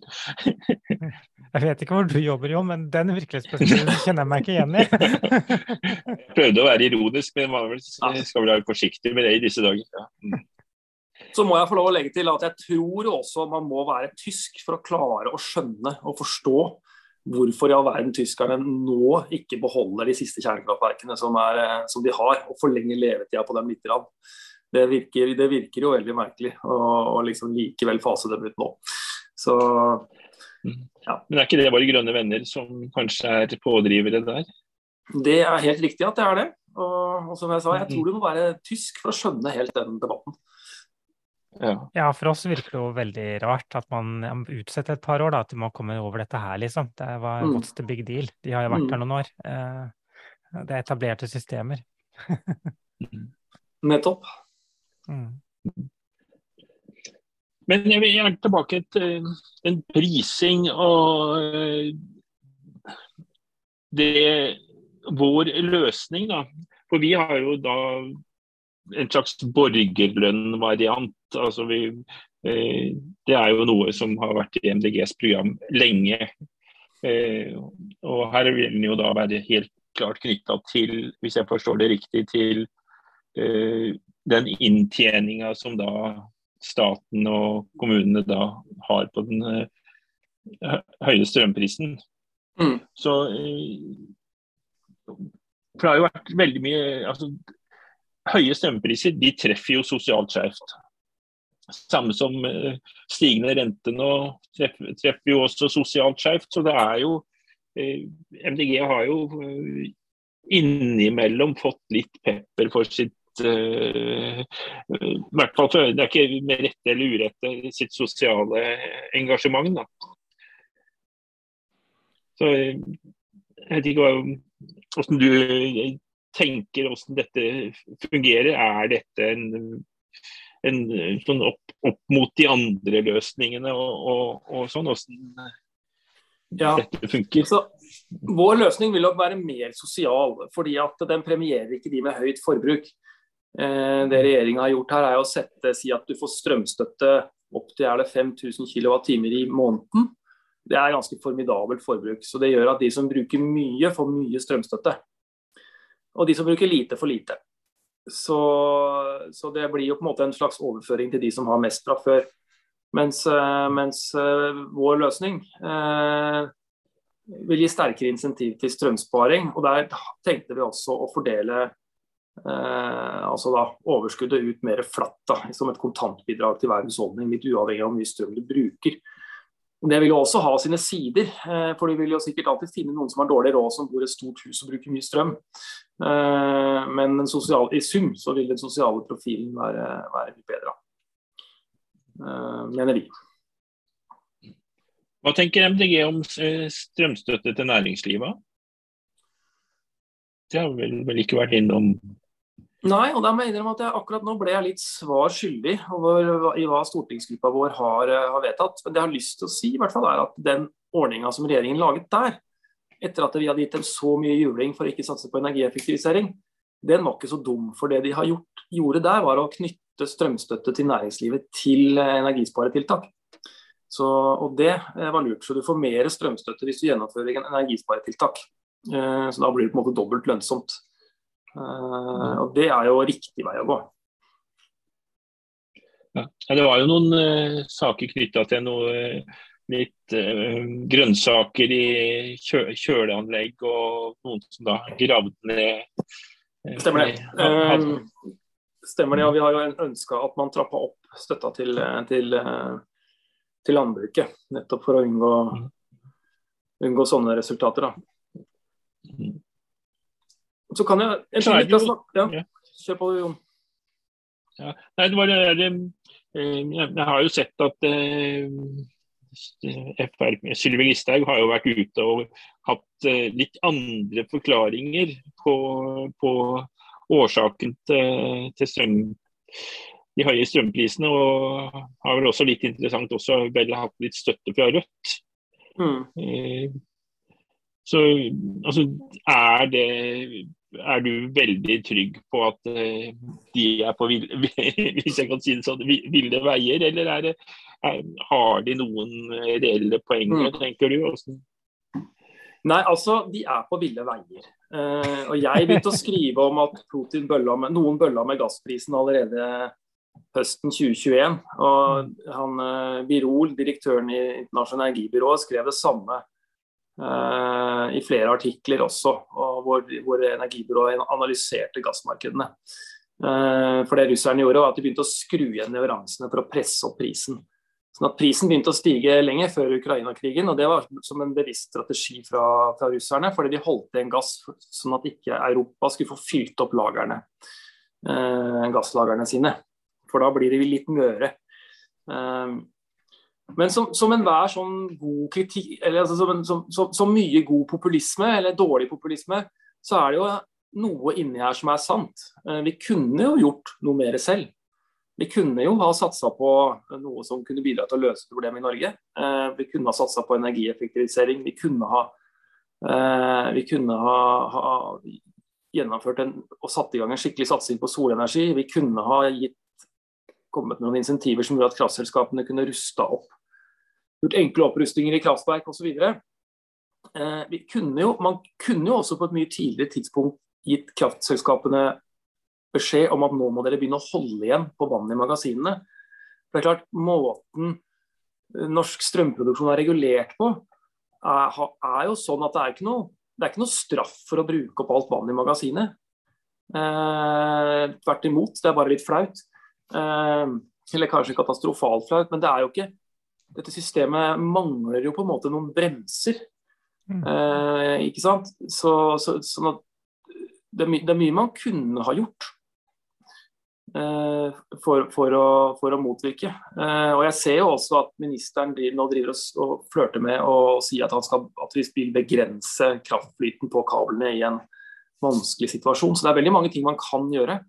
(laughs) jeg vet ikke hvor du jobber, jo, men den virkelighetsbeskrivelsen kjenner jeg meg ikke igjen i. (laughs) jeg prøvde å være ironisk, men man skal vel være forsiktig med det i disse dager. Ja. Mm. (laughs) Så må jeg få lov å legge til at jeg tror også man må være tysk for å klare å skjønne og forstå hvorfor i all verden tyskerne nå ikke beholder de siste kjernekraftverkene som, er, som de har, og forlenger levetida på dem litt. Det virker, det virker, jo veldig merkelig å liksom likevel fase dem ut nå. Så, mm. ja. Men er ikke det bare grønne venner som kanskje er pådrivere der? Det er helt riktig at det er det. Og, og som jeg sa, jeg tror du må være tysk for å skjønne helt den debatten. Ja. ja. for oss virker det jo veldig rart at man utsetter et par år da, de må komme over dette her, liksom. Det var mm. what's the big deal? De har jo vært mm. her noen år. Eh, det er etablerte systemer. (laughs) Nettopp. Mm. Men jeg vil gjerne tilbake til eh, en prising og eh, det vår løsning, da. For vi har jo da en slags borgerlønnvariant. Altså vi, eh, det er jo noe som har vært i MDGs program lenge. og her vil den jo da være helt klart knytta til, hvis jeg forstår det riktig, til den inntjeninga som da staten og kommunene da har på den uh, høye strømprisen. Mm. Så uh, For det har jo vært veldig mye altså, Høye strømpriser de treffer jo sosialt skjevt. Samme som uh, stigende rente nå treffer, treffer, jo også sosialt skjevt. Så det er jo MDG har jo innimellom fått litt pepper for sitt uh, hvert fall Det er ikke med rette eller urette sitt sosiale engasjement. Da. Så jeg vet ikke hvordan du tenker hvordan dette fungerer. Er dette en, en sånn opp, opp, mot de andre løsningene og, og, og sånn? Hvordan ja. dette funker? Så, vår løsning vil nok være mer sosial, fordi at den premierer ikke de med høyt forbruk. Eh, det regjeringa har gjort her, er å sette, si at du får strømstøtte opp til 5000 kWt i måneden. Det er ganske formidabelt forbruk. så Det gjør at de som bruker mye, får mye strømstøtte. Og de som bruker lite, får lite. Så, så, det blir jo på en måte en slags overføring til de som har mest fra før. Mens, eh, mens eh, vår løsning eh, vil gi sterkere insentiv til strømsparing. Og der tenkte vi også å fordele Eh, altså da overskuddet ut mer flatt da, som et kontantbidrag til hver husholdning, litt uavhengig av hvor mye strøm du bruker. Det vil jo også ha sine sider, eh, for du vil jo sikkert alltid finne noen som har dårlig råd som bor i et stort hus og bruker mye strøm. Eh, men sosiale, i sum så vil den sosiale profilen være, være litt bedre, eh, mener vi. Hva tenker MDG om strømstøtte til næringslivet? Det har vel, vel ikke vært innom Nei, og da må jeg innrømme at jeg akkurat nå ble jeg litt svar skyldig over, i hva stortingsgruppa vår har, eh, har, vedtatt. Men det jeg har lyst til å si, i hvert fall er at den ordninga som regjeringen laget der, etter at vi hadde gitt dem så mye juling for å ikke satse på energieffektivisering, den var ikke så dum. For det de gjort, gjorde der, var å knytte strømstøtte til næringslivet til eh, energisparetiltak. Så, og det eh, var lurt. Så du får mer strømstøtte hvis du gjennomfører en energisparetiltak. Så da blir det på en måte dobbelt lønnsomt. Uh, og det er jo riktig vei å gå. Ja. Det var jo noen uh, saker knytta til noe uh, litt grønnsaker i kjø kjøleanlegg, og noen som da gravde ned Stemmer det. Uh, Stemmer det, og Vi har jo ønska at man trappa opp støtta til, til, til landbruket. Nettopp for å unngå, mm. unngå sånne resultater. da. Så kan jeg, litt, jo, ja. Kjør på, Jon. Ja. Nei, det var det der, eh, Jeg har jo sett at eh, Sylvi Listhaug har jo vært ute og hatt eh, litt andre forklaringer på, på årsaken til, til strøm, de høye strømprisene. Og har vel også litt interessant også vel hatt litt støtte fra Rødt. Mm. Så altså, er det er du veldig trygg på at uh, de er på ville, (laughs) hvis jeg kan si det sånn, ville veier, eller er det, er, har de noen reelle poenger, mm. tenker du? Også? Nei, altså, de er på ville veier. Uh, og jeg begynte å skrive om at Putin bølla med, noen bølla med gassprisen allerede høsten 2021. Og han uh, Birol, direktøren i Internasjonalt energibyrået, skrev det samme Eh, i flere artikler også, hvor, hvor energibyrået analyserte gassmarkedene. Eh, for det russerne gjorde, var at de begynte å skru igjen leveransene for å presse opp prisen. Sånn at Prisen begynte å stige lenge før Ukraina-krigen, og det var som en bevisst strategi fra, fra russerne. Fordi de holdt igjen gass sånn at ikke Europa skulle få fylt opp lagerne, eh, gasslagrene sine. For da blir de litt møre. Eh, men som, som enhver sånn god kritikk, eller altså som, som, som, som, mye god populisme, eller dårlig populisme, så er det jo noe inni her som er sant. Eh, vi kunne jo gjort noe mer selv. Vi kunne jo ha satsa på noe som kunne bidra til å løse problemet i Norge. Eh, vi kunne ha satsa på energieffektivisering. Vi kunne ha, eh, vi kunne ha, ha gjennomført en, og satt i gang en skikkelig satsing på solenergi. Vi kunne ha gitt, kommet med noen insentiver som gjorde at kraftselskapene kunne rusta opp gjort enkle opprustninger i kraftverk osv. Eh, man kunne jo også på et mye tidligere tidspunkt gitt kraftselskapene beskjed om at nå må dere begynne å holde igjen på vannet i magasinene. Det er klart, Måten norsk strømproduksjon er regulert på, er, er jo sånn at det er ikke noe det er ikke noe straff for å bruke opp alt vann i magasinet. Eh, tvert imot, det er bare litt flaut. Eh, eller kanskje katastrofalt flaut, men det er jo ikke dette systemet mangler jo på en måte noen bremser. Mm. Eh, ikke sant? Så, så, sånn at det er, det er, mye man kunne ha gjort eh, for, for, å, for, å, motvirke. Eh, og Jeg ser jo også at ministeren nå driver oss og flørter med å si at, han skal, at vi vil begrense kraftflyten på kablene i en vanskelig situasjon. Så det er veldig mange ting man kan gjøre.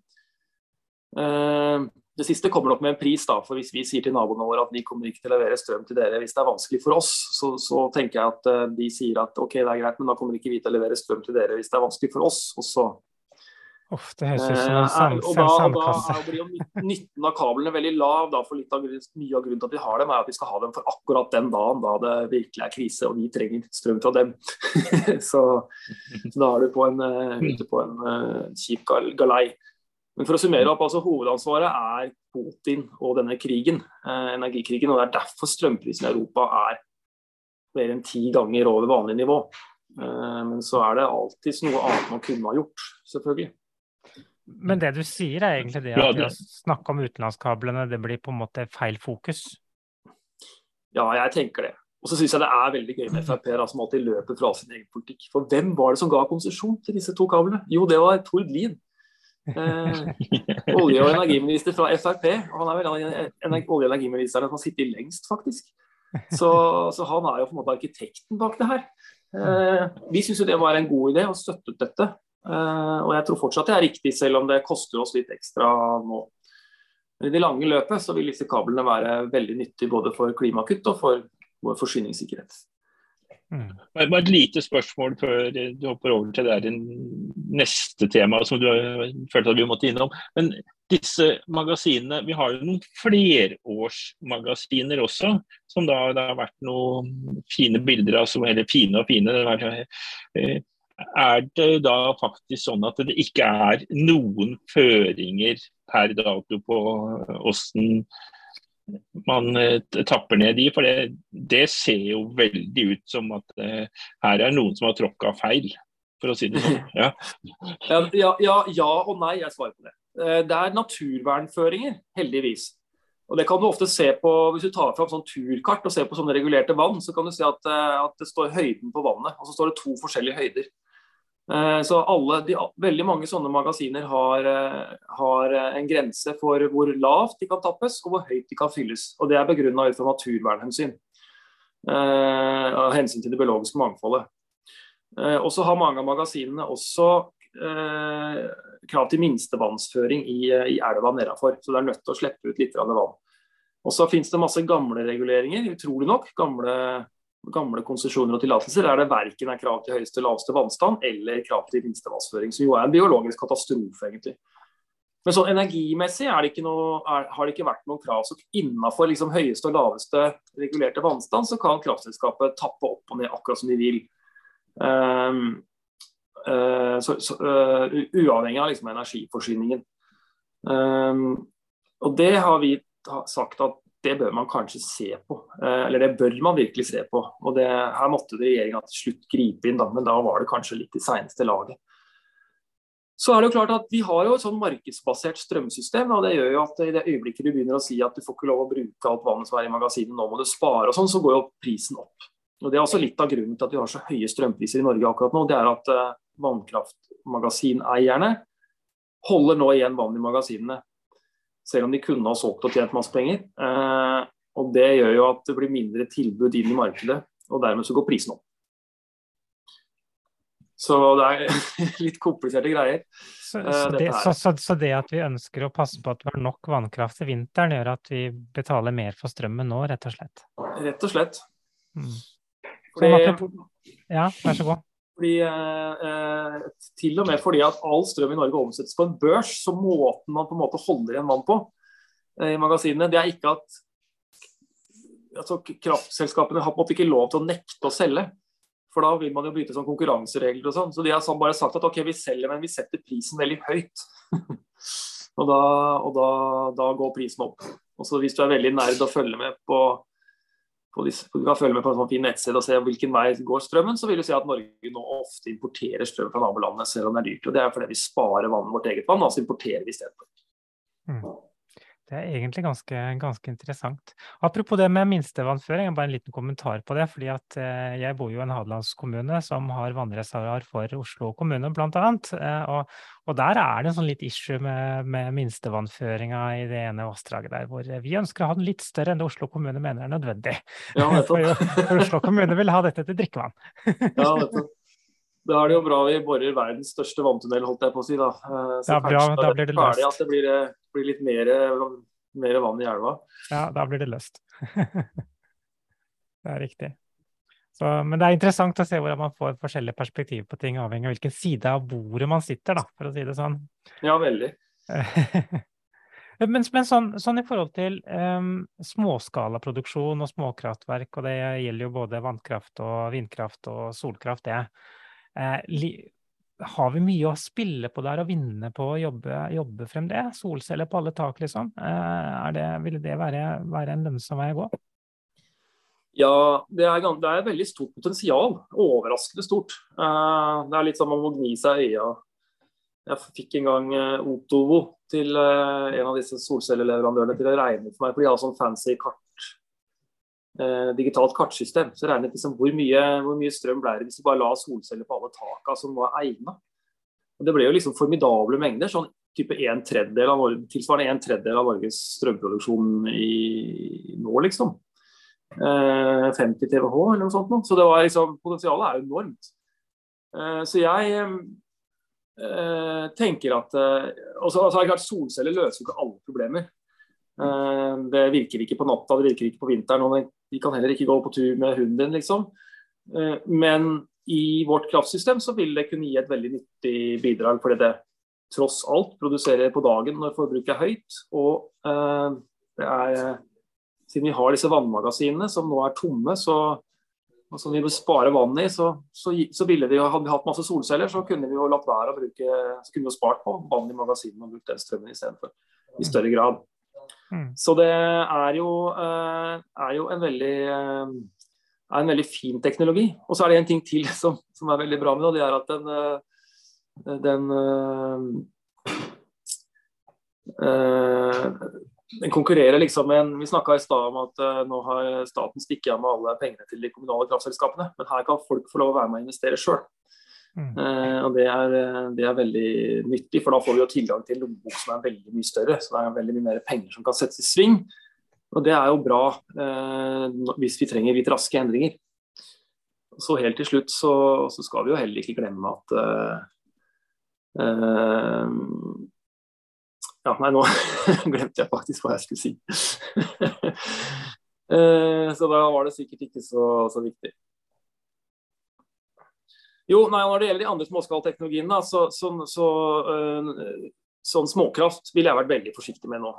Eh, det siste kommer nok med en pris, da, for hvis vi sier til naboene våre at vi kommer ikke til å levere strøm til dere hvis det er vanskelig for oss, så, så tenker jeg at uh, de sier at ok, det er greit, men da kommer ikke vi til å levere strøm til dere hvis det er vanskelig for oss. Og så Uff, det høres ut som en sand, og da, blir jo nytten av kablene veldig lav. Da, for av, Mye av grunnen til at vi har dem, er at vi skal ha dem for akkurat den dagen da det virkelig er krise og vi trenger strøm fra dem. (laughs) så, så, da er du på en, uh, ute på en uh, kjip galei. Men for å summere opp, altså Hovedansvaret er Putin og denne krigen, eh, energikrigen. og Det er derfor strømprisen i Europa er mer enn ti ganger over vanlig nivå. Eh, men så er det alltids noe annet man kunne ha gjort, selvfølgelig. Men det du sier er egentlig det at å snakke om utenlandskablene, det blir på en måte feil fokus? Ja, jeg tenker det. Og så syns jeg det er veldig gøy med Frp som alltid løper fra sin egen politikk. For hvem var det som ga konsesjon til disse to kablene? Jo, det var Tord Lien. Eh, (laughs) olje- og energiminister fra Frp. Han er vel olje- og energiministeren som har sittet lengst, faktisk. Så, så, han er jo på en måte arkitekten bak det her. Eh, vi syns jo det var en god idé og støttet dette. Eh, og jeg tror fortsatt det er riktig, selv om det koster oss litt ekstra nå. Men i det lange løpet så vil disse kablene være veldig nyttige både for klimakutt og for vår forsyningssikkerhet. Mm. Bare et lite spørsmål før du hopper over til det neste tema som du følte at vi måtte innom. Men disse magasinene, Vi har jo noen flerårsmagasiner også, som da det har vært noen fine bilder av. Eller fine og fine. Det er det da faktisk sånn at det ikke er noen føringer per dato på hvordan man eh, tapper ned de. For det, det, ser jo veldig ut som at eh, her er noen som har tråkka feil, for å si det sånn. Ja. (laughs) ja, ja, ja og nei, jeg svarer på det. Uh, det er naturvernføringer, heldigvis. Og det kan du ofte se på, Hvis du tar fram sånn turkart og ser på sånne regulerte vann, så kan du se at, uh, at det står høyden på vannet. Og så står det to forskjellige høyder. Eh, så alle, de, Veldig mange sånne magasiner har, eh, har, eh, en grense for hvor lavt de kan tappes og hvor høyt de kan fylles. og Det er begrunna ut fra naturvernhensyn. Av hensyn til det biologiske mangfoldet. Og så har mange av magasinene også krav til minstevannsføring i, i elva nedafor. Så det er nødt til å slippe ut litt vann. Og så finnes det masse gamle reguleringer, utrolig nok. Gamle gamle konsesjoner og tillatelser er det verken er krav til høyeste laveste vannstand eller krav til minstevannsføring, som jo er en biologisk katastrofe, egentlig. Men sånn energimessig det noe, er, har det ikke vært noen krav. Så innenfor liksom høyeste og laveste regulerte vannstand, så kan kraftselskapet tappe opp og ned akkurat som de vil. Um, uh, så, så, uh, uavhengig av liksom, energiforsyningen. Um, og det har vi sagt at det bør man kanskje se på. Eh, eller det bør man virkelig se på. Og det, Her måtte regjeringa til slutt gripe inn, da, men da var det kanskje litt i seneste laget. Så er det jo klart at Vi har jo et sånn markedsbasert strømsystem. og Det gjør jo at i det øyeblikket du begynner å si at du får ikke lov å bruke alt vannet som er i magasinet, nå må du spare og sånn, så går jo prisen opp. Og Det er også litt av grunnen til at vi har så høye strømpriser i Norge akkurat nå. Det er at uh, vannkraftmagasineierne holder nå igjen vann i magasinene selv om de kunne ha solgt og tjent masse penger. Eh, og Det gjør jo at det blir mindre tilbud inn i markedet, og dermed så går prisen opp. Så det er (laughs) litt kompliserte greier. Så, eh, så, det, så, så, det, at vi ønsker å passe på at vi har nok vannkraft til vinteren, gjør at vi betaler mer for strømmen nå, rett og slett? Rett og slett. Mm. Fordi, ja, vær så god. Fordi, eh, eh, til og med fordi at all strøm i Norge omsettes på en børs, så måten man på en måte holder igjen vann på eh, i magasinene, det er ikke at altså, kraftselskapene har på en måte ikke lov til å nekte å selge. For da vil man jo bryte sånn konkurranseregler og sånn. Så de har bare sagt at ok, vi selger, men vi setter prisen veldig høyt. (laughs) og da, og da, da går prisen opp. Og så Hvis du er veldig nerd og følger med på på disse, du kan følge med på en sånn fin nettside og se hvilken vei går strømmen, så vil du si at Norge nå ofte importerer strøm fra nabolandene, selv om det er dyrt. og Det er fordi vi sparer vann, vårt eget vann, altså importerer vi istedenfor. Mm. Det er egentlig ganske, ganske, interessant. Apropos det med minstevannføring, bare en liten kommentar på det. fordi at eh, Jeg bor jo i en hadelandskommune som har vannreservoar for Oslo kommune, bl.a. Eh, og, og der er det en sånn litt issue med, med minstevannføringa i det ene vassdraget der, hvor vi ønsker å ha den litt større enn det Oslo kommune mener er nødvendig. Ja, (laughs) for, for Oslo kommune vil ha dette til drikkevann. (laughs) ja, nettopp. Da er det jo bra vi borer verdens største vanntunnel, holdt jeg på å si. da. Eh, så ja, bra, da blir det løst. At det blir, blir litt mer, mer, vann i elva. Ja, da blir det løst. (laughs) det er riktig. Så, men det er interessant å se hvordan man får forskjellige perspektiver på ting, avhengig av hvilken side av bordet man sitter, da, for å si det sånn. Ja, veldig. (laughs) men, men sånn, sånn, i forhold til um, småskalaproduksjon og småkraftverk, og det gjelder jo både vannkraft og vindkraft og solkraft, det. Eh, har vi mye å spille på der og vinne på å jobbe, jobbe frem det? Solceller på alle tak, liksom. Eh, det, vil det være, være, en lønnsom vei å gå? Ja, det er, det er veldig stort potensial. Overraskende stort. Eh, det er litt som om å gni seg i øya. Jeg fikk en gang Otovo til en av disse solcelleleverandørene til å regne for meg, for de har sånn fancy kart eh, digitalt kartsystem, så regnet liksom hvor mye, hvor mye strøm ble det hvis du bare la solceller på alle takene som var egna. Det ble jo liksom formidable mengder. sånn type en tredjedel av, tilsvarende en tredjedel av Norges strømproduksjon i, nå, liksom. Eh, 50 TWh eller noe sånt. Nå. Så det var liksom, potensialet er enormt. Eh, så jeg eh, tenker at eh, også, altså, klart Solceller løser jo ikke alle problemer. Eh, det virker ikke på natta, det virker ikke på vinteren. og De kan heller ikke gå på tur med hunden din, liksom. Eh, men i vårt kraftsystem så vil det kunne gi et veldig nyttig bidrag. fordi det tross alt produserer på dagen når forbruket er høyt. Og eh, det er, siden vi har disse vannmagasinene som nå er tomme, så, og som vi vil spare vann i, så, så, så ville vi, hadde vi hatt masse solceller, så kunne vi jo latt være å bruke, så kunne vi jo spart på vann i magasinene og brukt den strømmen istedenfor. I større grad. Mm. Så det er jo, eh, er jo en veldig eh, er en veldig fin teknologi. Og så er det en ting til (laughs) som, som er veldig bra med det, og det er at den, eh, den, Uh, den konkurrerer liksom med en Vi snakka i stad om at uh, nå har staten stikket av med alle pengene til de kommunale kraftselskapene, men her kan folk få lov å være med og investere sjøl. Mm. Uh, og det er, det er, veldig nyttig, for da får vi jo tilgang til en lommebok som er veldig mye større. Så det er veldig mye mer penger som kan settes i sving. Og Det er jo bra eh, hvis vi trenger litt raske endringer. Så helt til slutt så, så skal vi jo heller ikke glemme at eh, eh, Ja, nei, nå (laughs) glemte jeg faktisk hva jeg skulle si. (laughs) Eh, så da var det sikkert ikke så, så viktig. Jo, nei, Når det gjelder de andre småskalateknologiene, så, så, så øh, sånn småkraft ville jeg vært veldig forsiktig med nå.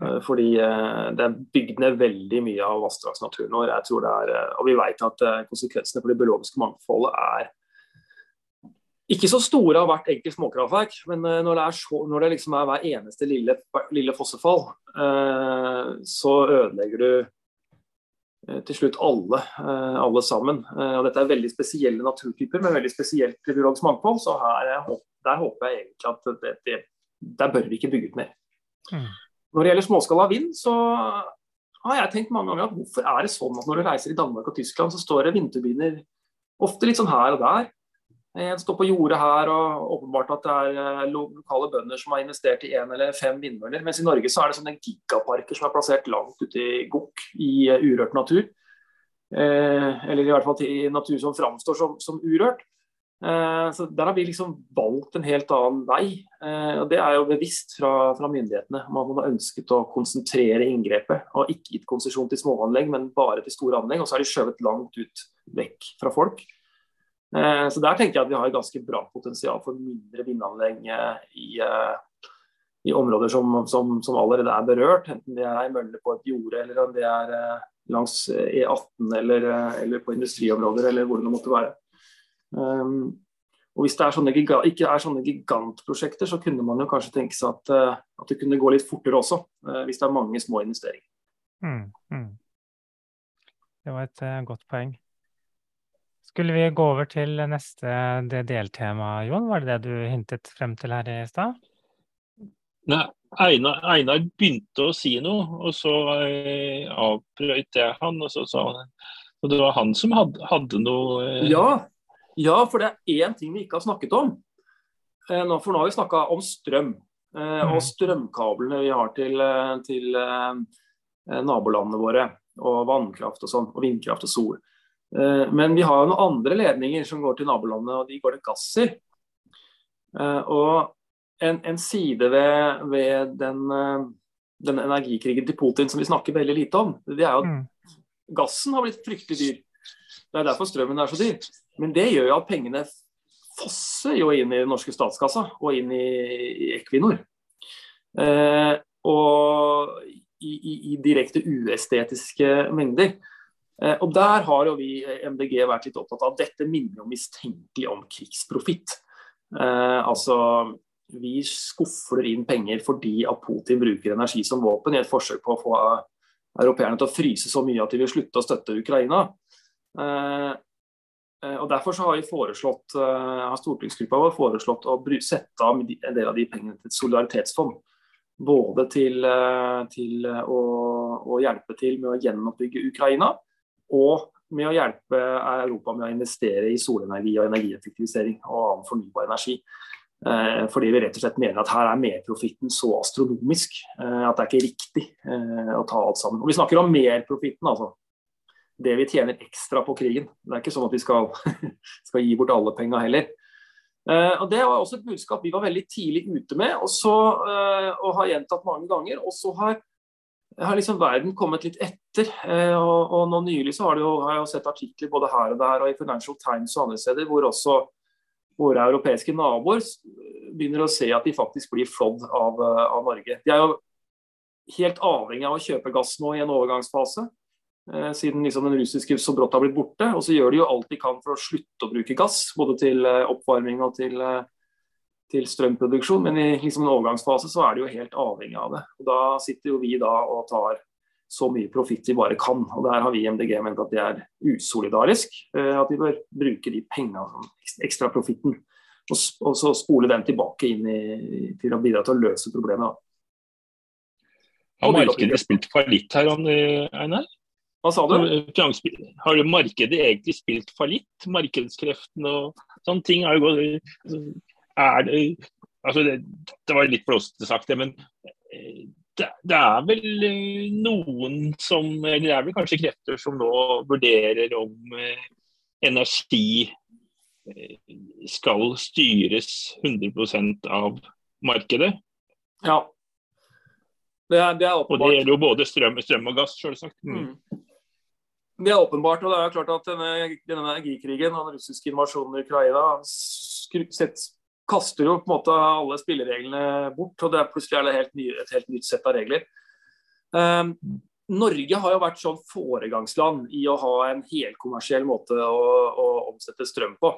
Eh, fordi eh, det er bygd ned veldig mye av vassdragsnaturen vår. Jeg tror det er, og vi vet at konsekvensene for det biologiske mangfoldet er ikke så store av hvert enkelt småkraftverk, men når det, så, når det liksom er hver eneste lille, lille fossefall, så ødelegger du til slutt alle, alle sammen. Og dette er veldig spesielle naturtyper med veldig spesielt biologisk mangfold, så her, der håper jeg egentlig at det, det, der bør vi ikke bygge ut mer. Mm. Når det gjelder småskala vind, så har jeg tenkt mange ganger at hvorfor er det sånn at når du reiser i Danmark og Tyskland, så står det vindturbiner ofte litt sånn her og der. En står på jordet her, og åpenbart at det er eh, lokale bønder som har investert i én eller fem vindmøller. Mens i Norge så er det sånne gigaparker som er plassert langt ute i gokk, i eh, urørt natur. Eh, eller i hvert fall i natur som framstår som, som urørt. Eh, så Der har vi liksom valgt en helt annen vei. Eh, og Det er jo bevisst fra, fra myndighetene. Man har ønsket å konsentrere inngrepet. Og ikke gitt konsesjon til småanlegg, men bare til store anlegg. Og så har de skjøvet langt ut vekk fra folk. Eh, så der tenker jeg at vi har et ganske bra potensial for mindre vindanlegg i, i områder som, som, som, allerede er berørt. Enten det er møller på et jorde, eller om det er langs E18 eller, eller på industriområder, eller hvor det måtte være. Um, og Hvis det er sånne, ikke er sånne gigantprosjekter, så kunne man jo kanskje tenke seg at, at det kunne gå litt fortere også, hvis det er mange små investeringer. Mm, mm. Det var et uh, godt poeng. Skulle vi gå over til neste det deltemaet, Jon? Var det det du hintet frem til her i stad? Nei, Einar, Einar, begynte å si noe, og så eh, avbrøt jeg han. Og så sa han og det var han som hadde, hadde noe eh... Ja, ja, for det er én ting vi ikke har snakket om. Eh, for nå har vi snakka om strøm. Eh, og mm. strømkablene vi har til, eh, til nabolandene våre. Og vannkraft og sånn. Og vindkraft og sol. Men vi har jo noen andre ledninger som går til nabolandet, og de går det gass i. Og en, en side ved, ved den, den, energikrigen til Putin som vi snakker veldig lite om, det er jo at mm. gassen har blitt fryktelig dyr. Det er derfor strømmen er så dyr. Men det gjør jo at pengene fosser jo inn i den norske statskassa og inn i, i Equinor. Eh, og i, i, i, direkte uestetiske mengder. Eh, og der har jo vi MDG vært litt opptatt av dette minner jo mistenkelig om krigsprofitt. Eh, altså vi skufler inn penger fordi at Putin bruker energi som våpen i et forsøk på å få europeerne til å fryse så mye at de vil slutte å støtte Ukraina. Eh, Eh, og Derfor så har vi foreslått, eh, har stortingsgruppa vår foreslått å sette av en del av de pengene til et solidaritetsfond. Både til, eh, til å, å, hjelpe til med å gjenoppbygge Ukraina, og med å hjelpe Europa med å investere i solenergi og energieffektivisering og annen fornybar energi. Eh, fordi vi rett og slett mener at her er merprofitten så astronomisk eh, at det er ikke riktig eh, å ta alt sammen. Og Vi snakker om merprofitten, altså. Det vi tjener ekstra på krigen. Det er ikke sånn at vi skal, (laughs) skal gi bort alle penga heller. og Det var også et budskap vi var veldig tidlig ute med og, så, og har gjentatt mange ganger. Og så har har liksom verden kommet litt etter. Eh, og, og nå nylig så har, jo, har jeg jo sett artikler både her og der og i Financial Times og andre steder hvor også våre europeiske naboer begynner å se at de faktisk blir flådd av, eh, av, Norge. De er jo helt avhengig av å kjøpe gass nå i en overgangsfase, eh, siden liksom den russiske så brått har blitt borte. Og så gjør de jo alt de kan for å slutte å bruke gass, både til eh, oppvarming og til eh, til strømproduksjon, men i liksom en overgangsfase så er de jo helt avhengig av det. Og Da sitter jo vi da og tar så mye profitt vi bare kan. og Der har vi i MDG ment at det er usolidarisk. Eh, at vi bør bruke de pengene, ekstra profitten, og, og, så spole den tilbake inn i, til å bidra til å løse problemet. Har markedet spilt fallitt her, Einar? Hva sa du? Har markedet egentlig spilt fallitt? Markedskreftene og sånne ting har jo gått er det altså det, det var litt flåsete sagt, det, men eh, det, det, er vel eh, noen som Eller det er vel kanskje krefter som nå vurderer om eh, energi eh, skal styres 100 av markedet. Ja. Det er, det er åpenbart. Og det gjelder jo både strøm, strøm og gass, selvsagt. Mm. Mm. Det er åpenbart. og det er klart at denne, denne energikrigen og den russiske invasjonen i Ukraina kaster jo på en måte alle spillereglene bort, og det er plutselig er det helt ny, et helt nytt sett av regler. Um, Norge har jo vært sånn foregangsland i å ha en helkommersiell måte å, å, omsette strøm på.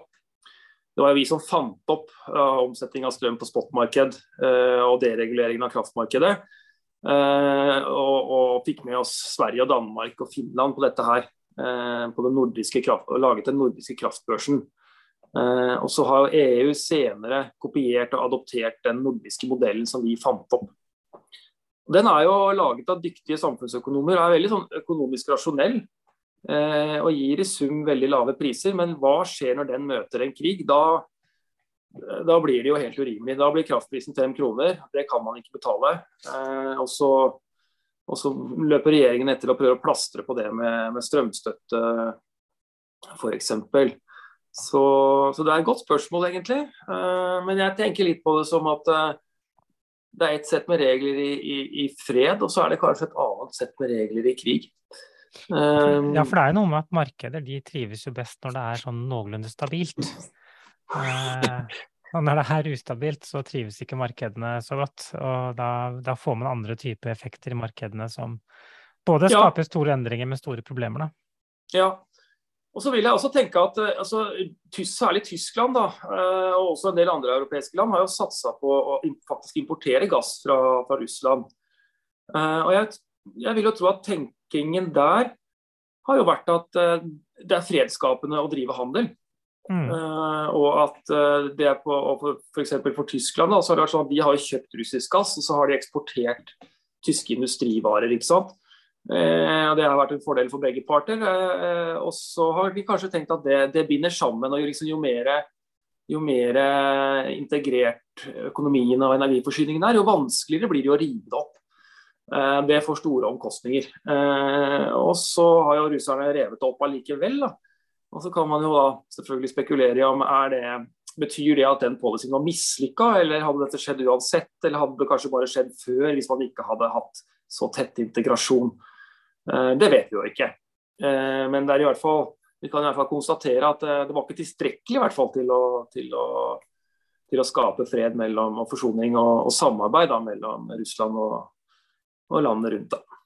Det var jo vi som fant opp uh, omsetning av strøm på spotmarked uh, og dereguleringen av kraftmarkedet. Uh, og, og, fikk med oss Sverige og Danmark og Finland på dette her. på den nordiske kraft, laget den nordiske kraftbørsen. Eh, og så har EU senere kopiert og adoptert den nordiske modellen som vi fant opp. Den er jo laget av dyktige samfunnsøkonomer og er veldig sånn økonomisk rasjonell. Eh, og gir i sum veldig lave priser. Men hva skjer når den møter en krig? Da, da blir det jo helt urimelig. Da blir kraftprisen fem kroner. Det kan man ikke betale. Eh, og, så, og, så, løper regjeringen etter og prøver å plastre på det med, med strømstøtte f.eks. Så, så, det er et godt spørsmål, egentlig. Uh, men jeg tenker litt på det som at uh, det er et sett med regler i, i, i, fred, og så er det kanskje et annet sett med regler i krig. Um, ja, for det er jo noe med at markeder de trives jo best når det er sånn noenlunde stabilt. Og når det er ustabilt, så trives ikke markedene så godt. Og da, da får man andre typer effekter i markedene som både skaper ja. store endringer med store problemer. Da. Ja, og så vil jeg også tenke at eh, altså, Særlig Tyskland da, eh, og også en del andre europeiske land har jo satsa på å faktisk importere gass fra, fra Russland. Eh, og jeg, jeg, vil jo tro at tenkingen der har jo vært at det er fredsskapende å drive handel. Mm. og at det er på, og for. For, for Tyskland da, så har det vært sånn at de har kjøpt russisk gass og så har de eksportert tyske industrivarer. ikke sant? Eh, og Det har vært en fordel for begge parter. Eh, og så har vi kanskje tenkt at det, det binder sammen. og liksom, Jo mer, jo mer integrert økonomien og energiforsyningen er, jo vanskeligere blir det å rive det opp. Eh, det får store omkostninger. Og så har jo russerne revet det opp allikevel. Da. Og så kan man jo da selvfølgelig spekulere i om er det Betyr det at den policyen var mislykka, eller hadde dette skjedd uansett? Eller hadde det kanskje bare skjedd før, hvis man ikke hadde hatt så tett integrasjon? Eh, det vet vi jo ikke. Eh, men det er i hvert fall, vi kan i hvert fall konstatere at eh, det var ikke tilstrekkelig i hvert fall til å, til å, til å skape fred mellom, og forsoning og, og samarbeid da, mellom Russland og, og landet rundt. da.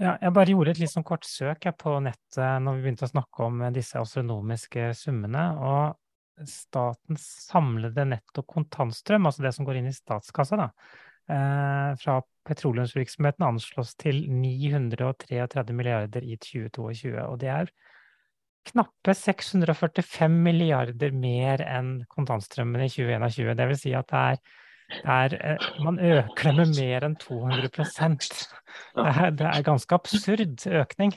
Ja, jeg bare gjorde et litt sånn kort søk på nettet når vi begynte å snakke om disse astronomiske summene. og Statens samlede netto kontantstrøm, altså det som går inn i statskassa, da, fra petroleumsvirksomheten anslås til 933 milliarder i 2022. Og det er knappe 645 milliarder mer enn kontantstrømmen i 2021. Det vil si at det er, det er eh, Man øker det med mer enn 200 det er, det er ganske absurd økning.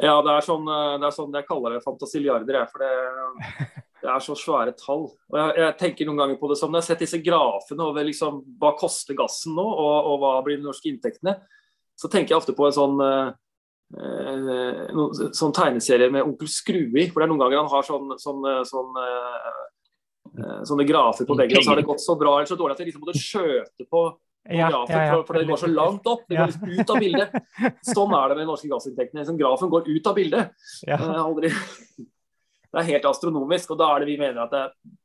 Ja, det er sånn, eh, det er sånn jeg kaller det fantasiliarder. Jeg, for det, (laughs) det, er så svære tall. Og jeg, jeg, tenker noen ganger på det som når jeg har sett disse grafene over liksom, hva koster gassen nå, og, og, hva blir de norske inntektene, så tenker jeg ofte på en sånn, eh, noen, sånn tegneserie med onkel Skrui. For det er noen ganger han har sånn, sånn, sånn eh, sånne grafer på veggen, og så har det gått så bra eller så dårlig at jeg liksom måtte skjøte på ja, ja, ja. For, for, det går så langt opp. Det går liksom ut av bildet. Sånn er det med norske gassinntektene. Liksom, grafen går ut av bildet. Aldri... Det er helt astronomisk. og Da er det vi mener at det,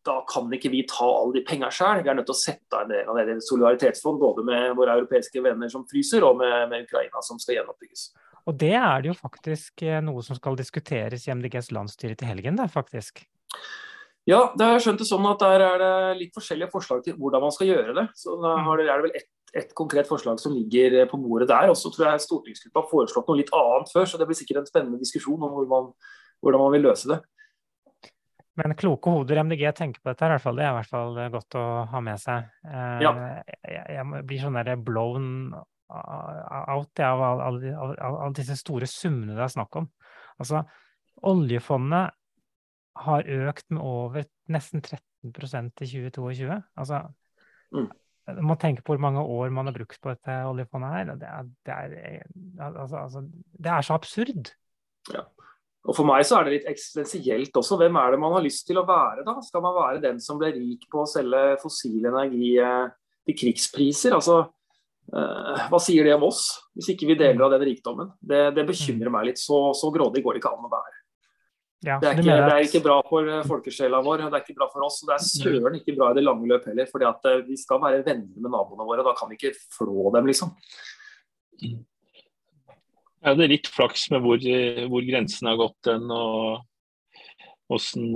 da kan ikke vi ta alle de pengene sjøl. Vi er nødt til å sette en del av det i solidaritetsfond, både med våre europeiske venner som fryser, og med, med Ukraina som skal gjenoppbygges. Og det er det jo faktisk eh, noe som skal diskuteres i MDGs landsstyre til helgen, det, faktisk. Ja, det har jeg skjønt det sånn at der er det litt forskjellige forslag til hvordan man skal gjøre det. Så da mm. er det vel ett et konkret forslag som ligger på bordet der. Og så tror jeg stortingsgruppa har foreslått noe litt annet før, så det blir sikkert en spennende diskusjon om hvor man, hvordan man vil løse det. Men kloke hoder MDG tenker på dette, i hvert fall. det er i hvert fall godt å ha med seg. Eh, ja. Jeg, jeg, blir sånn der blown out av, av, disse store summene det er snakk om. Altså, oljefondet har økt med over nesten 13% i 2022. Altså, mm. Man tenker på hvor mange år man har brukt på dette oljefondet her. Det er, det er, altså, altså, det er så absurd. Ja. Og For meg så er det litt eksistensielt også. Hvem er det man har lyst til å være, da? Skal man være den som ble rik på å selge fossil energi eh, til krigspriser? Altså, eh, hva sier det om oss, hvis ikke vi deler av den rikdommen? Det, det bekymrer meg litt. Så, så grådig går det ikke an å være. Ja, det, er ikke, det, er ikke, bra for eh, folkesjela vår, det er ikke bra for oss. og Det er søren ikke bra i det lange løp heller. fordi Vi skal være venner med naboene våre, da kan vi ikke flå dem, liksom. Det er litt flaks med hvor, eh, hvor grensen har gått den, og åssen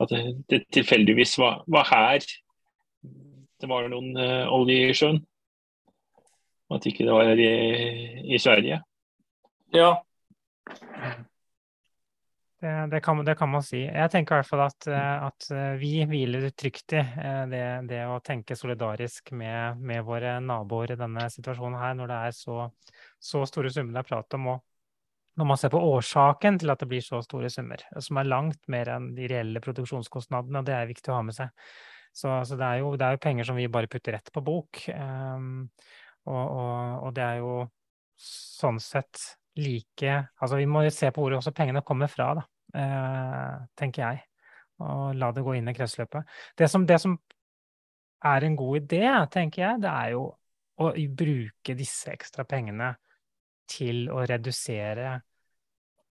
At det, tilfeldigvis var, var, her det var noen uh, olje i sjøen. At ikke det var i, i Sverige. Ja. Det, det, kan, det, kan, man si. Jeg tenker i hvert fall at, eh, at eh, vi hviler trygt i eh, det, det å tenke solidarisk med, med, våre naboer i denne situasjonen her, når det er så, så store summer det er prat om. Og når man ser på årsaken til at det blir så store summer, som er langt mer enn de reelle produksjonskostnadene, og det er viktig å ha med seg. Så, så det, er jo, det, er jo, penger som vi bare putter rett på bok. Um, og, og, og det er jo sånn sett like Altså vi må se på hvor også pengene kommer fra, da. Eh, tenker jeg. Og la det gå inn i kretsløpet. Det som, det som er en god idé, tenker jeg, det er jo å bruke disse ekstra pengene til å redusere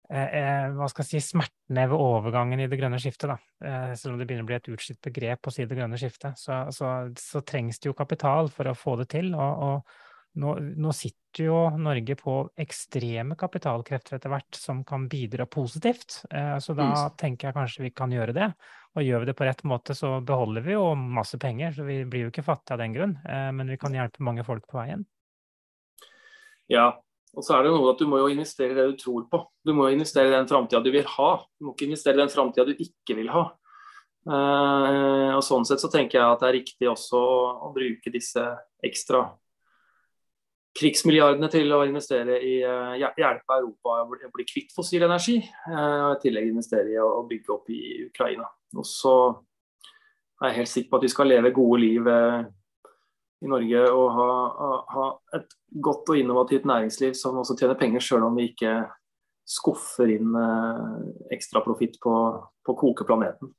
eh, eh, hva skal jeg si, smertene ved overgangen i det grønne skiftet. Da. Eh, selv om det begynner å bli et utslitt begrep å si det grønne skiftet, så, så, så, trengs det jo kapital for å få det til. Og, og, nå, nå, sitter jo Norge på ekstreme kapitalkrefter etter hvert som kan bidra positivt. Eh, så da mm. tenker jeg kanskje vi kan gjøre det. Og gjør vi det på rett måte, så beholder vi jo masse penger. Så vi blir jo ikke fattige av den grunn, eh, men vi kan hjelpe mange folk på veien. Ja, og så er det noe at du må jo investere i det du tror på. Du må jo investere i den framtida du vil ha. Du må ikke investere i den framtida du ikke vil ha. Uh, og Sånn sett så tenker jeg at det er riktig også å bruke disse ekstra krigsmilliardene til å investere i uh, hjelpe Europa å bli kvitt fossil energi. Uh, og i tillegg investere i å bygge opp i Ukraina. Og så er jeg helt sikker på at vi skal leve gode liv uh, i Norge og ha, ha, et godt og innovativt næringsliv som også tjener penger, sjøl om vi ikke skuffer inn ekstra profitt på, på kokeplaneten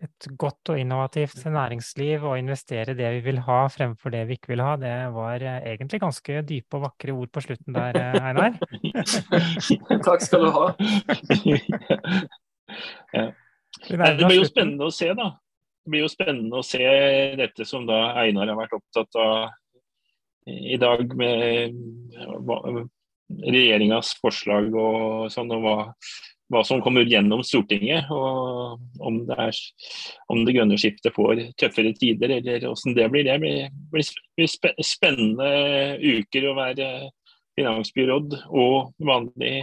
et godt og innovativt næringsliv og investere det vi vil ha fremfor det vi ikke vil ha, det var eh, egentlig ganske dype og vakre ord på slutten der, eh, Einar. (laughs) Takk skal du ha. (laughs) ja. Det blir jo spennende å se, da. Det blir jo spennende å se dette som da Einar har vært opptatt av i dag, med regjeringas forslag og sånn, og hva hva som kommer gjennom Stortinget, og om det, er, om det grønne skiftet får tøffere tider, eller hvordan det blir. Det blir, blir spennende uker å være finansbyråd og vanlig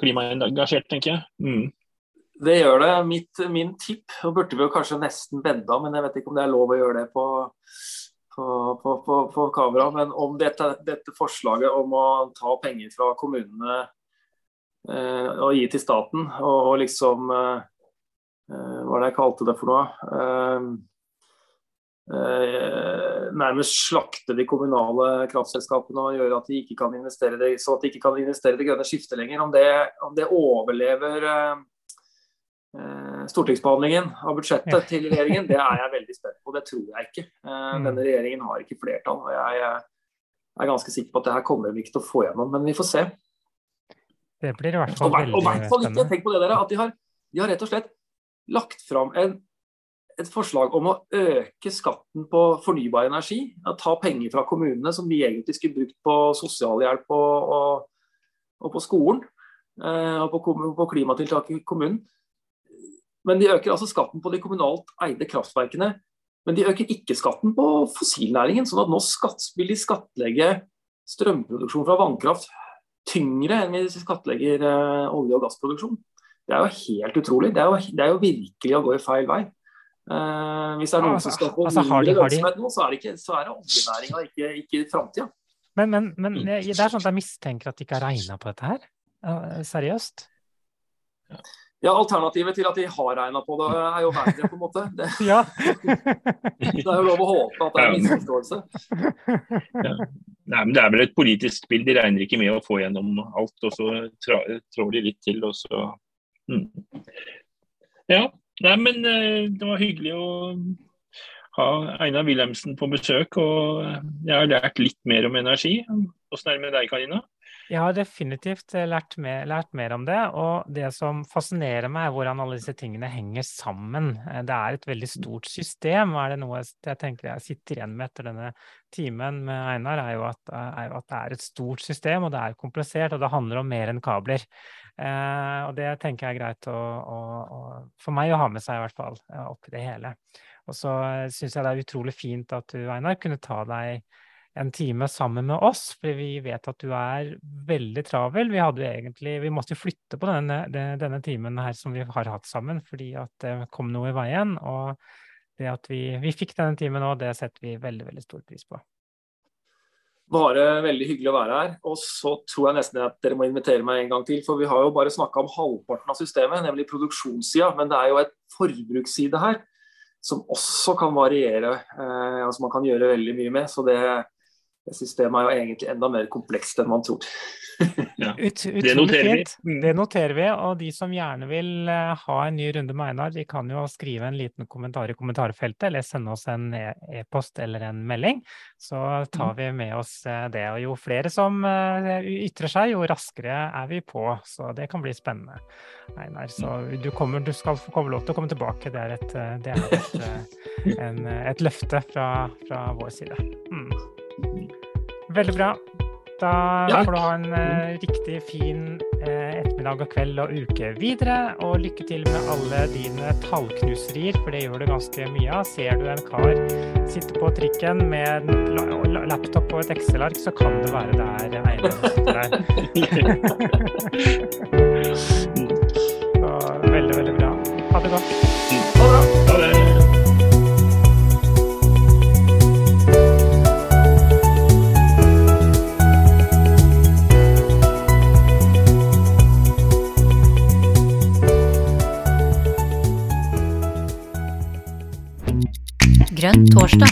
klimaengasjert, tenker jeg. Mm. Det gjør det. Mitt, min tipp, og burde vi jo kanskje nesten bedda, men jeg vet ikke om det er lov å gjøre det på, på, på, på kamera. Men om dette, dette, forslaget om å ta penger fra kommunene eh, og gi til staten, og, og liksom eh, eh Hva var det jeg kalte det for noe? Eh, eh, nærmest slakte de kommunale kraftselskapene og gjøre at de ikke kan investere det, så at de ikke kan investere det grønne skiftet lenger. Om det, om det overlever eh, Eh, stortingsbehandlingen av budsjettet til regjeringen, det er jeg veldig spent på. Det tror jeg ikke. Eh, mm. Denne regjeringen har ikke flertall. og Jeg er ganske sikker på at det her kommer vi ikke til å få gjennom, men vi får se. Det blir i hvert fall veldig spennende. Og hvert fall ikke, tenk på det der, at de har, de har rett og slett lagt fram en, et forslag om å øke skatten på fornybar energi. Ta penger fra kommunene som vi egentlig skulle brukt på sosialhjelp og, og, og på skolen. Eh, og på, på klimatiltak i kommunen. Men de øker altså skatten på de kommunalt eide kraftverkene. Men de øker ikke skatten på fossilnæringen. sånn at nå skatt, vil de skattlegge strømproduksjon fra vannkraft tyngre enn vi skattlegger uh, olje- og gassproduksjon. Det er jo helt utrolig. Det er jo, det er jo virkelig å gå i feil vei. Uh, hvis det er noen altså, som skal få altså, mindre lønnsomhet nå, så er det, ikke, så er det oljenæringa, ikke, ikke framtida. Men, men, men, det er sånn at jeg mistenker at de ikke har regna på dette her? Uh, seriøst? Ja. Ja, Alternativet til at de har regna på det, er jo verre, på en måte. Det, (laughs) ja. (laughs) det er jo lov å håpe at det er en misforståelse. Ja. Nei, men Det er vel et politisk spill. De regner ikke med å få gjennom alt, og så trår de litt til, og så mm. Ja. Nei, men eh, det var hyggelig å ha Einar Wilhelmsen på besøk, og jeg har lært litt mer om energi. Åssen er det med deg, Karina? Jeg har definitivt eh, lært mer, lært mer, om det. Og det som fascinerer meg, er hvordan alle disse tingene henger sammen. Eh, det er et veldig stort system. Er det noe jeg tenker jeg sitter igjen med etter denne timen med Einar, er jo at, er jo at det er et stort system, og det er komplisert, og det handler om mer enn kabler. Eh, og det tenker jeg er greit å, å, å, for meg å ha med seg, i hvert fall, eh, oppi det hele. Og så syns jeg det er utrolig fint at du, Einar, kunne ta deg en time sammen med oss, for vi vet at du er veldig travel. Vi, hadde egentlig, vi måtte jo flytte på denne, denne, timen her som vi har hatt sammen, fordi at det kom noe i veien. Og det at vi, vi fikk denne timen nå, det setter vi veldig, veldig stor pris på. Bare veldig hyggelig å være her. Og så tror jeg nesten at dere må invitere meg en gang til. For vi har jo bare snakka om halvparten av systemet, nemlig produksjonssida. Men det er jo et forbruksside her som også kan variere. Eh, altså man kan gjøre veldig mye med. Så det, systemet er jo egentlig enda mer komplekst enn man tror. ja. (laughs) Ut, det noterer vi. Det noterer vi. Og de som gjerne vil uh, ha en ny runde med Einar, de kan jo skrive en liten kommentar i kommentarfeltet, eller sende oss en e- e-post eller en melding. Så tar mm. vi med oss uh, det. Og jo flere som uh, ytrer seg, jo raskere er vi på. Så det kan bli spennende. Einar, så du, kommer, du skal få lov til å komme tilbake. Det er et, det er et, (laughs) en, et løfte fra, fra vår side. Mm. Veldig bra. Da Takk. får du ha en uh, riktig fin uh, ettermiddag og kveld og uke videre. Og lykke til med alle dine tallknuserier, for det gjør du ganske mye av. Ser du en kar sitte på trikken med en laptop og et Excel-ark, så kan det være det er Einar sitter der. (laughs) (laughs) så veldig, veldig bra. Ha det godt. Grønn torsdag.